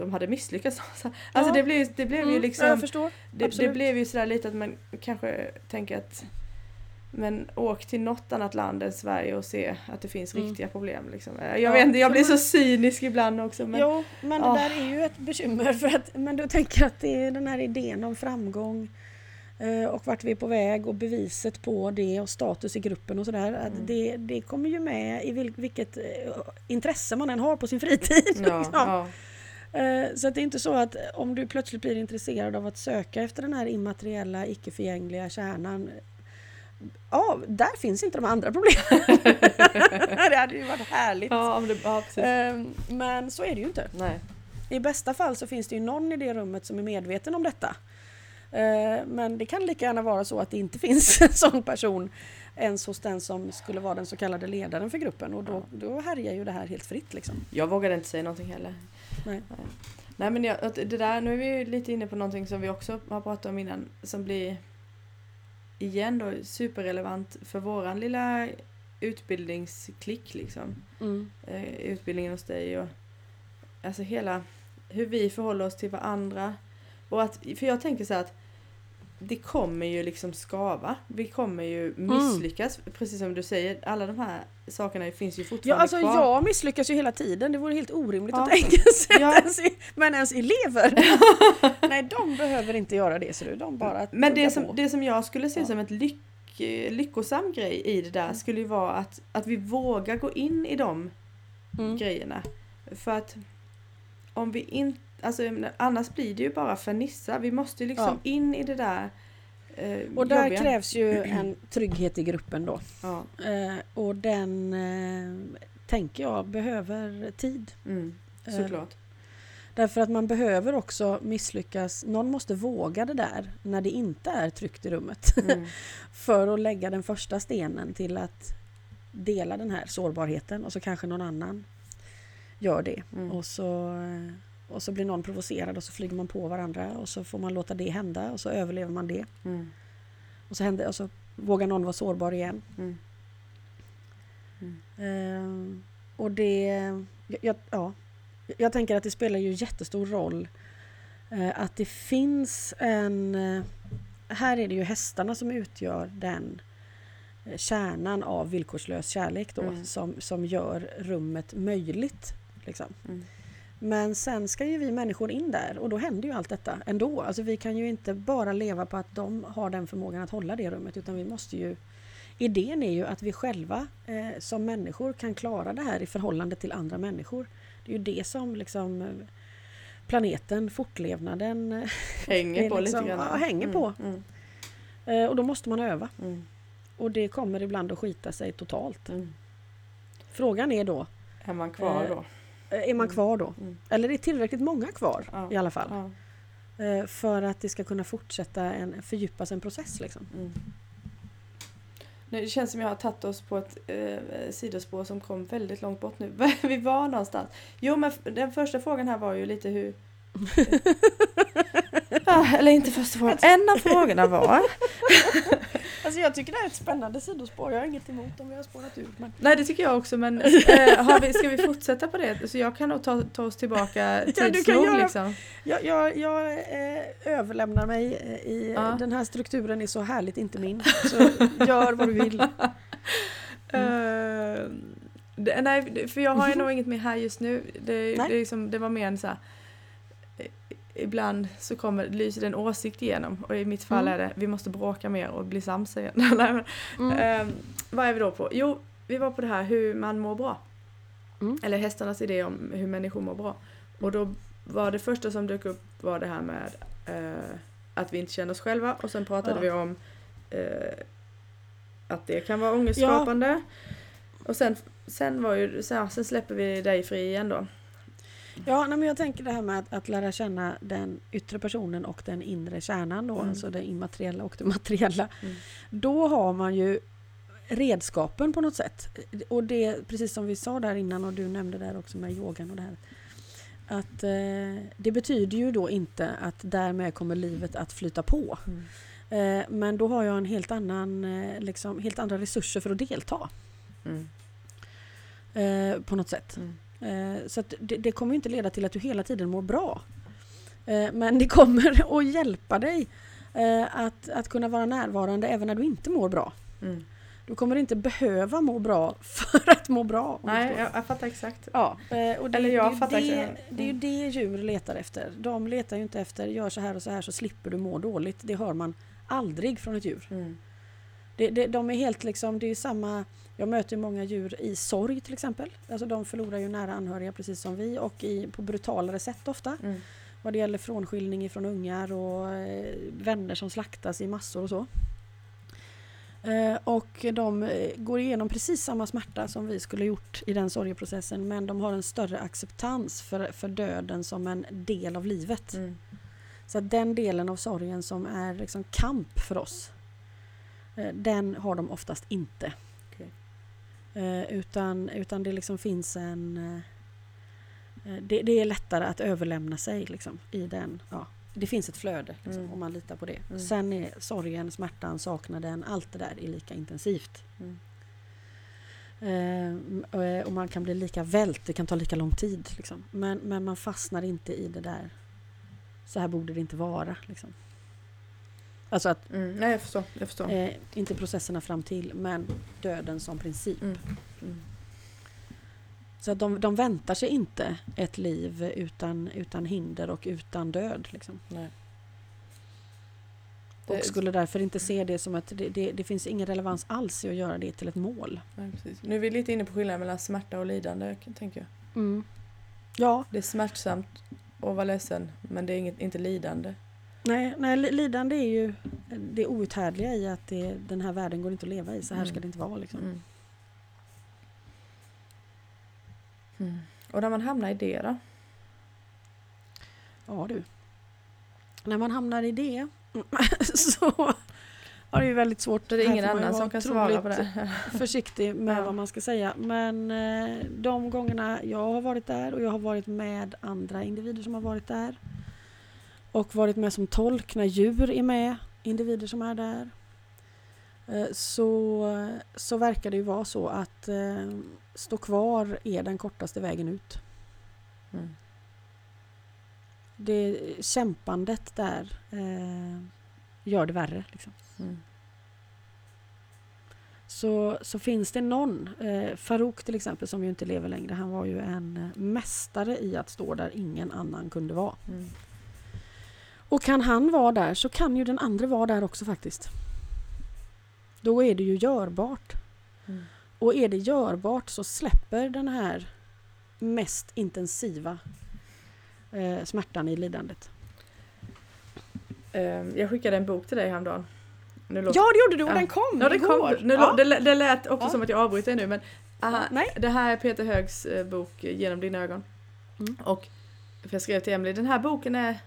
de hade misslyckats. Alltså Ja. det blev, det blev ju Mm, liksom, ja, jag förstår. det, det blev ju sådär lite att man kanske tänker att men åk till något annat land än Sverige och se att det finns Mm. riktiga problem. Liksom. Jag Ja, vet inte, jag ja, blir så cynisk ibland också. Men, Jo, men det Ah. där är ju ett bekymmer. För att, men du tänker att det är den här idén om framgång eh, och vart vi är på väg och beviset på det och status i gruppen och sådär. Mm. Det, det kommer ju med i vil, vilket eh, intresse man än har på sin fritid. ja, liksom. ja. Eh, Så att det är inte så att om du plötsligt blir intresserad av att söka efter den här immateriella, icke-förgängliga kärnan. Ja, där finns inte de andra problemen. det hade ju varit härligt. Ja, om det, ja, precis. Eh, Men så är det ju inte. Nej. I bästa fall så finns det ju någon i det rummet som är medveten om detta. Eh, Men det kan lika gärna vara så att det inte finns en sån person ens hos den som skulle vara den så kallade ledaren för gruppen och då, då härjar ju det här helt fritt liksom. Jag vågade inte säga någonting heller. Nej. Nej men jag, det där, nu är vi ju lite inne på någonting som vi också har pratat om innan som blir igen då superrelevant för våran lilla utbildningsklick liksom. Mm. Eh, utbildningen hos dig och alltså hela hur vi förhåller oss till varandra. Och att, för jag tänker så att det kommer ju liksom skava. Vi kommer ju misslyckas. Precis som du säger, alla de här sakerna finns ju Ja, fortfarande alltså kvar. jag misslyckas ju hela tiden. Det vore helt orimligt Ja. att tänka sig Ja. att ens, men ens elever. Nej, de behöver inte göra det. Så du, de bara Men det som, på. det som jag skulle se Ja. som ett lyck, lyckosam grej i det där skulle ju vara att, att vi vågar gå in i de Mm. grejerna. För att om vi inte, alltså annars blir det ju bara fernissa. Vi måste ju liksom in i det där eh, Och där jobbiga. krävs ju en trygghet i gruppen då. Ja, Eh, och den eh, tänker jag behöver tid. mm, Eh, såklart. Därför att man behöver också misslyckas. Någon måste våga det där när det inte är tryggt i rummet. Mm. för att lägga den första stenen till att dela den här sårbarheten och så kanske någon annan gör det. Mm. Och, så, eh, och så blir någon provocerad och så flyger man på varandra och så får man låta det hända och så överlever man det. Mm. Och så, händer, och så vågar någon vara sårbar igen. Mm. Ehm, och det... Jag, jag- ja, jag tänker att det spelar ju jättestor roll eh, att det finns en... eh, här är det ju hästarna som utgör den kärnan av villkorslös kärlek då Mm. som, som gör rummet möjligt. Liksom. Mm. Men sen ska ju vi människor in där och då händer ju allt detta ändå. Alltså vi kan ju inte bara leva på att de har den förmågan att hålla det rummet utan vi måste ju Idén är ju att vi själva eh, som människor kan klara det här i förhållande till andra människor. Det är ju det som liksom eh, planeten, fortlevnaden eh, Hänger på liksom- lite grann. ja, hänger Mm, på. Mm. eh, och då måste man öva. Mm. Och det kommer ibland att skita sig totalt. Mm. Frågan är då, Är man kvar Eh, då? Eh, är man Mm. kvar då? Mm. Eller är tillräckligt många kvar Ja. i alla fall? Ja. Eh, För att det ska kunna fortsätta en, fördjupas en process liksom. Mm. Nej, det känns som jag har tagit oss på ett eh, sidospår som kom väldigt långt bort nu. Vi var någonstans. Jo men den första frågan här var ju lite hur... ah, eller inte första frågan. En av frågorna var... Alltså jag tycker det här är ett spännande sidospår. Jag har inget emot om vi har spårat ur. Men... Nej det tycker jag också men äh, vi, ska vi fortsätta på det? Så jag kan nog ta, ta oss tillbaka Ja, tids kan nog liksom. Jag, jag, jag eh, överlämnar mig eh, i... Ja. Den här strukturen är så härligt inte min. Så gör vad du vill. Eh, det, nej, för jag har ju nog inget mer här just nu. Det, det, liksom, det var mer en så här, Ibland så kommer, lyser det en åsikt igenom och i mitt fall Mm. är det vi måste bråka mer och bli sams igen. Mm. Ehm, vad är vi då på? Jo, vi var på det här hur man mår bra. Mm. Eller hästarnas idé om hur människor mår bra. Och då var det första som dök upp var det här med eh, att vi inte känner oss själva och sen pratade Ja. vi om eh, att det kan vara ångestskapande. Och sen, sen var ju, sen, sen släpper vi dig fri igen då. Ja, nej, men jag tänker det här med att, att lära känna den yttre personen och den inre kärnan då, Mm. alltså det immateriella och det materiella. Mm. Då har man ju redskapen på något sätt. Och det, precis som vi sa där innan och du nämnde där också med yogan och det här. Att eh, det betyder ju då inte att därmed kommer livet att flyta på. Eh, men då har jag en helt annan, eh, liksom, helt andra resurser för att delta. Mm. Eh, på något sätt. Mm. Eh, Så det, det kommer inte leda till att du hela tiden mår bra. Eh, Men det kommer att hjälpa dig eh, att, att kunna vara närvarande även när du inte mår bra. Mm. Du kommer inte behöva må bra för att må bra. Nej, jag, jag fattar exakt. Ja, och det, Eller jag det, fattar det, exakt. det är ju Mm. det djur letar efter. De letar ju inte efter gör så här och så här så slipper du må dåligt. Det hör man aldrig från ett djur. Mm. Det, det, de är helt liksom, det är samma Jag möter många djur i sorg till exempel. Alltså de förlorar ju nära anhöriga precis som vi och i, på brutalare sätt ofta. Mm. Vad det gäller frånskiljning från ungar och eh, vänner som slaktas i massor och så. Eh, och de eh, går igenom precis samma smärta som vi skulle gjort i den sorgeprocessen men de har en större acceptans för, för döden som en del av livet. Mm. Så den delen av sorgen som är liksom kamp för oss, den har de oftast inte. Eh, utan, utan det liksom finns en... eh, eh, Det, det är lättare att överlämna sig liksom, i den... Ja, det finns ett flöde liksom, Mm. om man litar på det. Mm. Sen är sorgen, smärtan, saknaden, allt det där är lika intensivt. Mm. Eh, och- och man kan bli lika vält, det kan ta lika lång tid. Liksom. Men, men man fastnar inte i det där. Så här borde det inte vara. Liksom. Alltså att, Mm. Nej, jag förstår. Jag förstår. eh, inte processerna fram till, men döden som princip. Mm. Mm. Så att de, de väntar sig inte ett liv utan, utan hinder och utan död. Liksom. Nej. Och Det- skulle därför inte se det som att det, det, det finns ingen relevans alls i att göra det till ett mål. Nej, precis. Nu är vi lite inne på skillnaden mellan smärta och lidande, tänker jag. Mm. Ja, Det är smärtsamt att vara ledsen, men det är inget, inte lidande. Nej, nej, li- lidande är ju det outhärdliga i att det, den här världen går inte att leva i. Så här ska Mm. det inte vara. Liksom. Mm. Mm. Och när man hamnar i det då? Ja du. När man hamnar i det så har det ju väldigt svårt. Det är ingen annan som kan svara på det. Försiktig med Ja. vad man ska säga. Men eh, de gångerna jag har varit där och jag har varit med andra individer som har varit där. Och varit med som tolk när djur är med, individer som är där. eh, Så, så verkar det ju vara så att eh, stå kvar är den kortaste vägen ut. Mm. Det kämpandet där eh, gör det värre. Liksom. Mm. Så, så finns det någon, eh, Farouk till exempel som ju inte lever längre, han var ju en mästare i att stå där ingen annan kunde vara. Mm. Och kan han vara där så kan ju den andra vara där också faktiskt. Då är det ju görbart. Mm. Och är det görbart så släpper den här mest intensiva eh, smärtan i lidandet. Ehm, Jag skickade en bok till dig häromdagen. Nu låter- Ja det gjorde du och Ja. den kom Ja, det, igår! kom, nu, ja. det, det lät också Ja. som att jag avbryter nu men aha, Nej. det här är Peter Högs eh, bok eh, Genom dina ögon. Mm. Och för jag skrev till Emily, den här boken är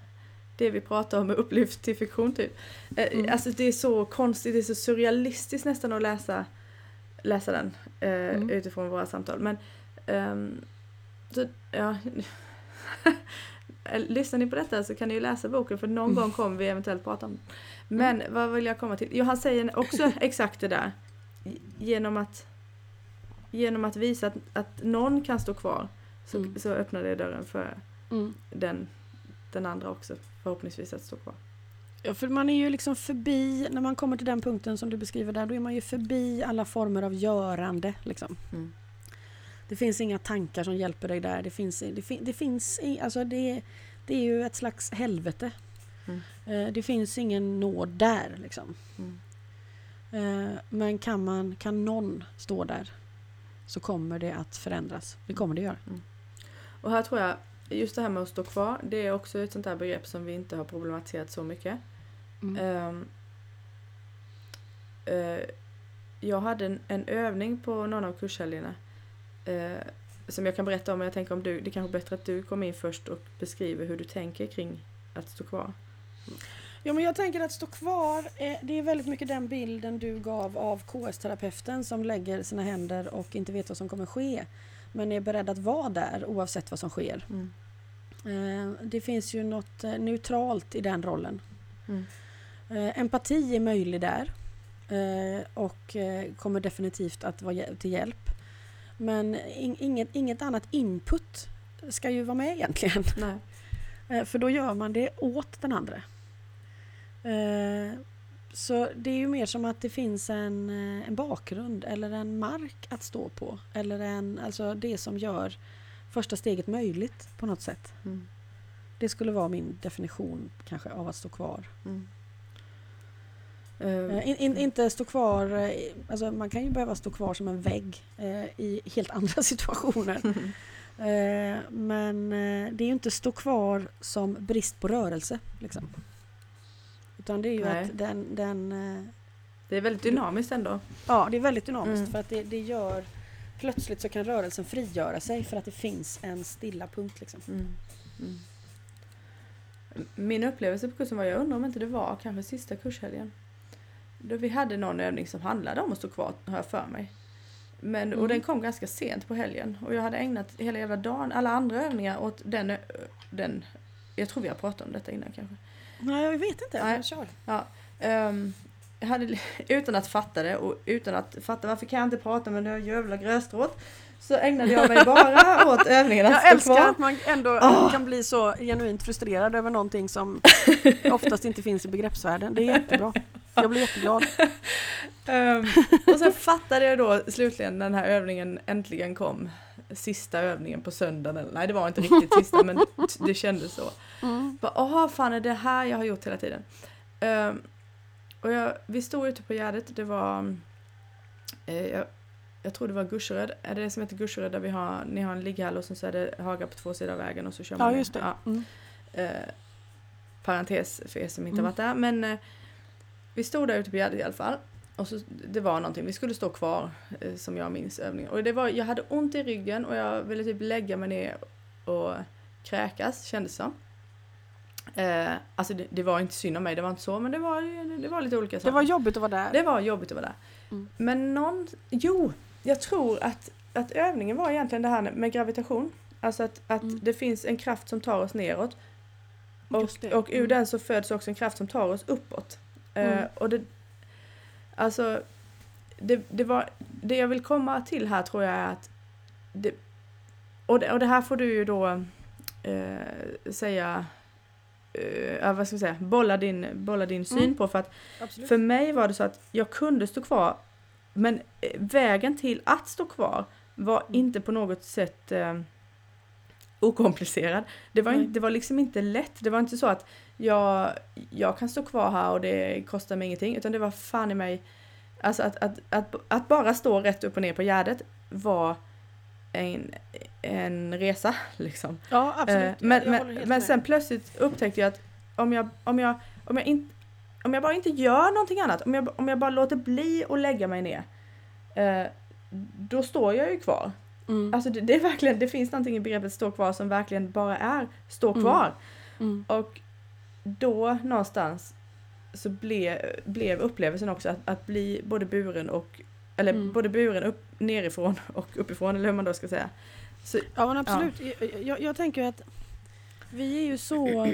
det vi pratar om med upplyft till fiktion typ. Eh, Mm. Alltså det är så konstigt, det är så surrealistiskt nästan att läsa, läsa den eh, Mm. utifrån våra samtal. Men ehm, så, ja. eller, lyssnar ni på detta så kan ni ju läsa boken för någon gång kommer vi eventuellt prata om den. Men vad vill jag komma till? Jo, han säger också exakt det där. Genom att, genom att visa att, att någon kan stå kvar så, Mm. så öppnar det dörren för Mm. den, den andra också förhoppningsvis att stå kvar. Ja, för man är ju liksom förbi, när man kommer till den punkten som du beskriver där, då är man ju förbi alla former av görande. Liksom. Mm. Det finns inga tankar som hjälper dig där. Det finns, det, fin- det finns alltså det, det är ju ett slags helvete. Mm. Eh, Det finns ingen nåd där liksom. Mm. Eh, Men kan, man, kan någon stå där så kommer det att förändras. Det kommer det göra. Och här tror jag, just det här med att stå kvar, det är också ett sånt där begrepp som vi inte har problematiserat så mycket. Mm. Ehm, eh, jag hade en, en övning på någon av kurshelgerna eh, som jag kan berätta om, men jag tänker om du, det är kanske bättre att du kommer in först och beskriver hur du tänker kring att stå kvar. Ja, men jag tänker att stå kvar, det är väldigt mycket den bilden du gav av KS-terapeuten som lägger sina händer och inte vet vad som kommer ske. Men är beredd att vara där oavsett vad som sker. Eh, Det finns ju något eh, neutralt i den rollen. Mm. Eh, Empati är möjlig där och kommer definitivt att vara till hjälp. Men in- inget, inget annat input ska ju vara med egentligen. Nej. För då gör man det åt den andra. Så det är ju mer som att det finns en, eh, en bakgrund eller en mark att stå på. Eller en, alltså det som gör första steget möjligt på något sätt. Mm. Det skulle vara min definition kanske av att stå kvar. Mm. Eh, In, in, inte stå kvar, alltså man kan ju behöva stå kvar som en vägg eh, i helt andra situationer. Eh, men det är ju inte stå kvar som brist på rörelse. Liksom. Utan det är ju Nej. att den, den eh, Det är väldigt dynamiskt ändå. ja det är väldigt dynamiskt Mm. för att det, det gör plötsligt så kan rörelsen frigöra sig för att det finns en stilla punkt. Liksom. Mm. Mm. Min upplevelse på kursen var, jag undrar om inte det var kanske sista kurshelgen. Då vi hade någon övning som handlade om att stå kvar, har jag för mig. Men, Och Mm. den kom ganska sent på helgen. Och jag hade ägnat hela jävla dagen, alla andra övningar åt den, den jag tror vi har pratat om detta innan kanske. Nej jag vet inte, Nej. kör. Ehm, jag hade, utan att fatta det och utan att fatta varför kan jag inte prata med det jävla gröstrået. Så ägnade jag mig bara åt övningen att Jag älskar kvar. att man ändå Ah. kan bli så genuint frustrerad över någonting som oftast inte finns i begreppsvärlden. Det är jättebra. Jag blir jätteglad. Ehm, och sen fattade jag då slutligen när den här övningen äntligen kom. Sista övningen på söndagen. Eller, nej det var inte riktigt sista men det kändes så. Mm. Åh fan är det här jag har gjort hela tiden. Ehm, och jag, vi stod ute på Gärdet. Det var eh, jag, jag tror det var Guscheröd. Är det det som heter Guscheröd där vi har, ni har en ligghall och sen så är det hagar på två sidor av vägen och så kör man Ja ner. just det. Ja. Mm. Eh, parentes för er som inte Mm. varit där. Men eh, vi stod där ute på Gärdet i alla fall. Och så, det var någonting, vi skulle stå kvar eh, som jag minns övningen. Och det var, jag hade ont i ryggen och jag ville typ lägga mig ner och kräkas kändes som. Eh, alltså det, det var inte synd om mig, det var inte så men det var, det var lite olika saker. Det var jobbigt att vara där. Det var jobbigt att vara där. Mm. Men någon, jo, jag tror att, att övningen var egentligen det här med gravitation. Alltså att, att Mm. det finns en kraft som tar oss neråt. Och, det. och ur Mm. den så föds också en kraft som tar oss uppåt. Eh, Mm. och det, alltså, det, det, var, det jag vill komma till här tror jag är att det, och, det, och det här får du ju då eh, säga, eh, vad ska jag säga, bolla din, bolla din syn Mm. på för att Absolut. för mig var det så att jag kunde stå kvar men eh, vägen till att stå kvar var Mm. inte på något sätt eh, okomplicerad. Det var, inte, det var liksom inte lätt. Det var inte så att jag, jag kan stå kvar här och det kostar mig ingenting utan det var fan i mig Alltså att, att, att, att bara stå rätt upp och ner på Gärdet var en, en resa liksom. Ja absolut. Eh, men men, men sen plötsligt upptäckte jag att om jag, om jag, om jag, in, om jag bara inte gör någonting annat, om jag, om jag bara låter bli att lägga mig ner, eh, då står jag ju kvar. Mm. Alltså det, det är verkligen, det finns någonting i begreppet stå kvar som verkligen bara är stå Mm. kvar. Mm. Och då någonstans så ble, blev upplevelsen också att, att bli både buren och eller Mm. både buren upp, nerifrån och uppifrån eller hur man då ska säga. Så, Ja men absolut. Jag, jag, jag tänker att Vi är ju så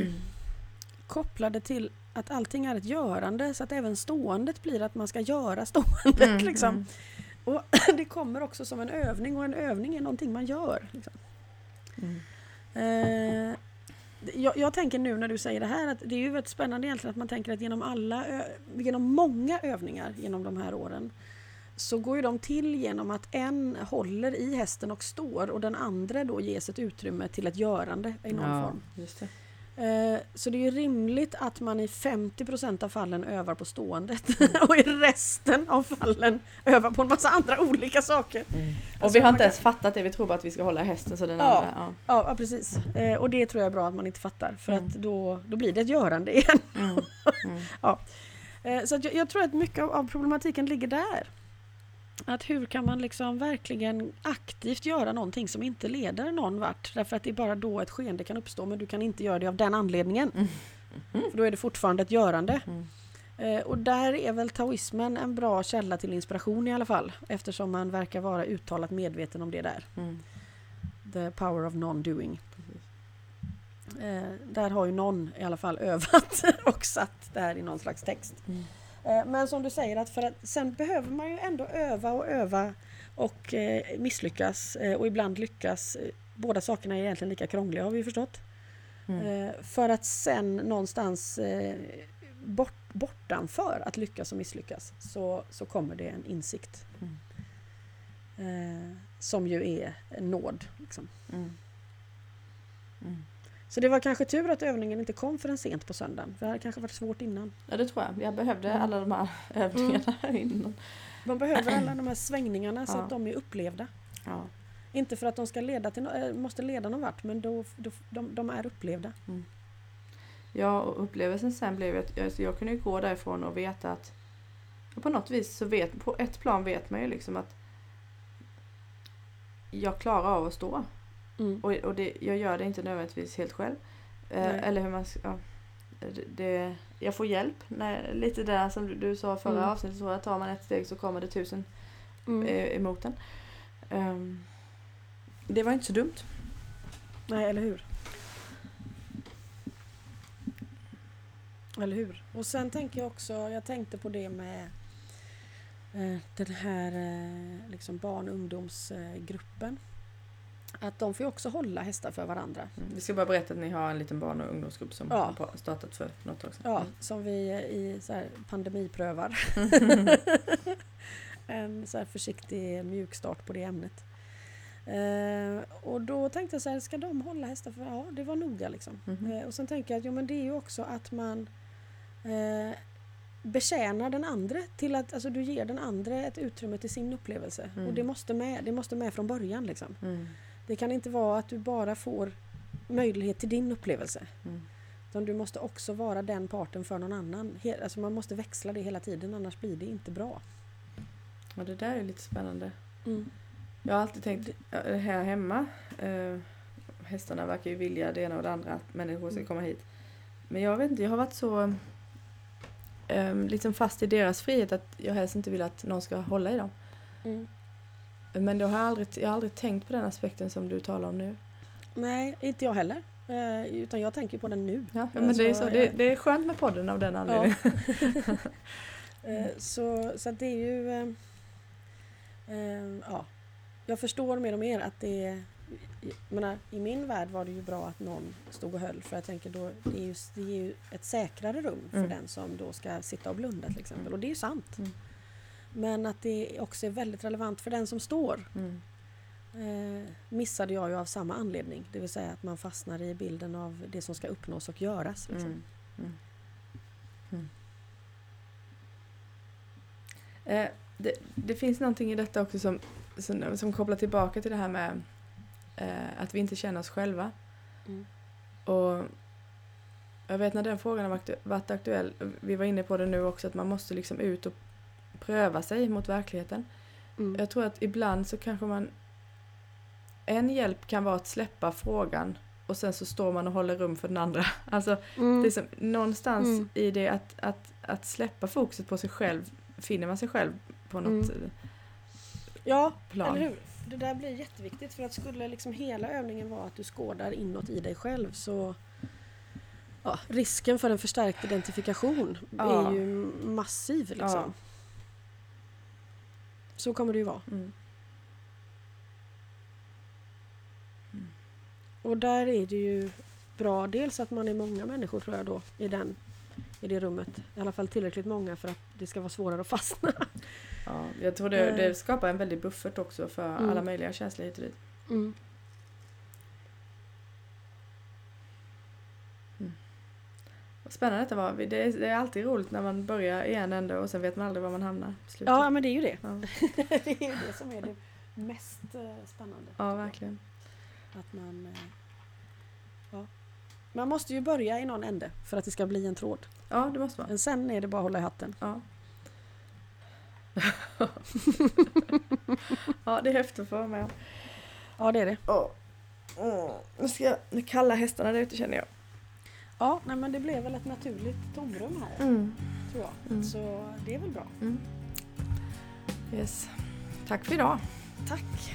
kopplade till att allting är ett görande så att även ståendet blir att man ska göra ståendet. Mm, liksom. mm. Och det kommer också som en övning och en övning är någonting man gör. Liksom. Mm. Eh, jag, jag tänker nu när du säger det här att det är ju väldigt spännande egentligen att man tänker att genom alla, genom många övningar genom de här åren så går ju de till genom att en håller i hästen och står och den andra då ges ett utrymme till ett görande i någon ja, form. Eh, Så det är ju rimligt att man i 50% av fallen övar på ståendet Mm. och i resten av fallen övar på en massa andra olika saker. Och Alltså, vi har inte kan- ens fattat det, vi tror bara att vi ska hålla hästen så den Ja. andra... Ja. Ja, ja precis. Eh, Och det tror jag är bra att man inte fattar för Mm. att då, då blir det ett görande igen. Mm. Mm. Eh, Så jag, jag tror att mycket av, av problematiken ligger där. Att hur kan man liksom verkligen aktivt göra någonting som inte leder någon vart? Därför att det är bara då ett skeende kan uppstå men du kan inte göra det av den anledningen. Mm. För då är det fortfarande ett görande. Mm. Eh, Och där är väl taoismen en bra källa till inspiration i alla fall. Eftersom man verkar vara uttalat medveten om det där. Mm. The power of non-doing. Eh, där har ju någon i alla fall övat och satt det här i någon slags text. Mm. Eh, men som du säger att för att sen behöver man ju ändå öva och öva och eh, misslyckas eh, och ibland lyckas. Båda sakerna är egentligen lika krångliga har vi förstått. Mm. För att sen någonstans bort, bortanför att lyckas och misslyckas så, så kommer det en insikt. Mm. Eh, som ju är nåd. Liksom. Mm. Mm. Så det var kanske tur att övningen inte kom förrän sent på söndagen. För det hade kanske varit svårt innan. Ja det tror jag. Jag behövde Mm. alla de här övningarna innan. Man behöver alla de här svängningarna så Ja. att de är upplevda. Ja. Inte för att de ska leda till, eh, måste leda någon vart men då, då, de, de är upplevda. Ja, och upplevelsen sen blev att alltså, jag kunde ju gå därifrån och veta att på något vis så vet, på ett plan vet man ju liksom att jag klarar av att stå. Mm. Och, och det, jag gör det inte nödvändigtvis helt själv. Eh, eller hur man ska, ja, det, det, Jag får hjälp. När, lite där som du, du sa förra Mm. avsnittet, så att tar man ett steg så kommer det tusen Mm. eh, emot en. Ehm, det var inte så dumt. Nej, eller hur? Eller hur? Och sen tänker jag också, jag tänkte på det med eh, den här eh, liksom barn och ungdomsgruppen. Att de får ju också hålla hästar för varandra. Mm. Vi ska bara berätta att ni har en liten barn och ungdomsgrupp som Ja. har startat för något tag sedan. Ja, som vi i så här pandemiprövar. en så här försiktig mjukstart på det ämnet. Eh, och då tänkte jag så här, ska de hålla hästar? För, ja, det var noga liksom. Mhm. Eh, och sen tänker jag att jo, men det är ju också att man eh, betjänar den andra till att alltså, du ger den andra ett utrymme till sin upplevelse. Mm. Och det måste med, det måste med från början liksom. Mm. Det kan inte vara att du bara får möjlighet till din upplevelse. Mm. Utan du måste också vara den parten för någon annan. Alltså man måste växla det hela tiden annars blir det inte bra. Och det där är lite spännande. Mm. Jag har alltid tänkt ja, här hemma. Eh, hästarna verkar ju vilja det ena och det andra att människor ska Mm. komma hit. Men jag vet inte, jag har varit så eh, liksom fast i deras frihet att jag helst inte vill att någon ska hålla i dem. Mm. Men då har jag, aldrig, jag har aldrig tänkt på den aspekten som du talar om nu. Nej, inte jag heller. Eh, utan jag tänker på den nu. Ja, men det, är Alltså, så, det, jag- det är skönt med podden av den anledningen. Eh, så, så det är ju... Eh, eh, ja. Jag förstår mer och mer att det är... Menar, I min värld var det ju bra att någon stod och höll för jag tänker då det är ju, det är ju ett säkrare rum för Mm. den som då ska sitta och blunda till exempel och det är ju sant. Mm. Men att det också är väldigt relevant för den som står Mm. eh, missade jag ju av samma anledning. Det vill säga att man fastnar i bilden av det som ska uppnås och göras. Liksom. Mm. Mm. Mm. Eh, det, det finns någonting i detta också som, som, som kopplar tillbaka till det här med eh, att vi inte känner oss själva. Mm. Och jag vet när den frågan har varit, varit aktuell, vi var inne på det nu också, att man måste liksom ut och pröva sig mot verkligheten. Mm. Jag tror att ibland så kanske man... En hjälp kan vara att släppa frågan och sen så står man och håller rum för den andra. Alltså Mm. det är som, någonstans Mm. i det att, att, att släppa fokuset på sig själv finner man sig själv på något Mm. eh, Ja, plan. eller hur? det där blir jätteviktigt för att skulle liksom hela övningen vara att du skådar inåt i dig själv så ja, risken för en förstärkt identifikation Ja. är ju massiv liksom. Ja. Så kommer det ju vara. Mm. Och där är det ju bra dels att man är många människor tror jag då i, den, i det rummet. I alla fall tillräckligt många för att det ska vara svårare att fastna. Ja, jag tror det, det skapar en väldig buffert också för Mm. alla möjliga dit. Mm. Vad Spännande detta var. Det är, det är alltid roligt när man börjar i en ände och sen vet man aldrig var man hamnar slutet. Ja men det är ju det. Ja. det är ju det som är det mest eh, spännande. ja verkligen. Att man, eh, ja. man måste ju börja i någon ände för att det ska bli en tråd. Ja, det måste vara. Men sen är det bara att hålla i hatten. Ja. ja, det är häftigt att få vara med. Ja det är det. Ja. Mm. Nu ska nu kalla hästarna där ute känner jag. Ja, nej, men det blev väl ett naturligt tomrum här tror jag. Mm. Så det är väl bra. Mm. Yes. Tack för idag. Tack!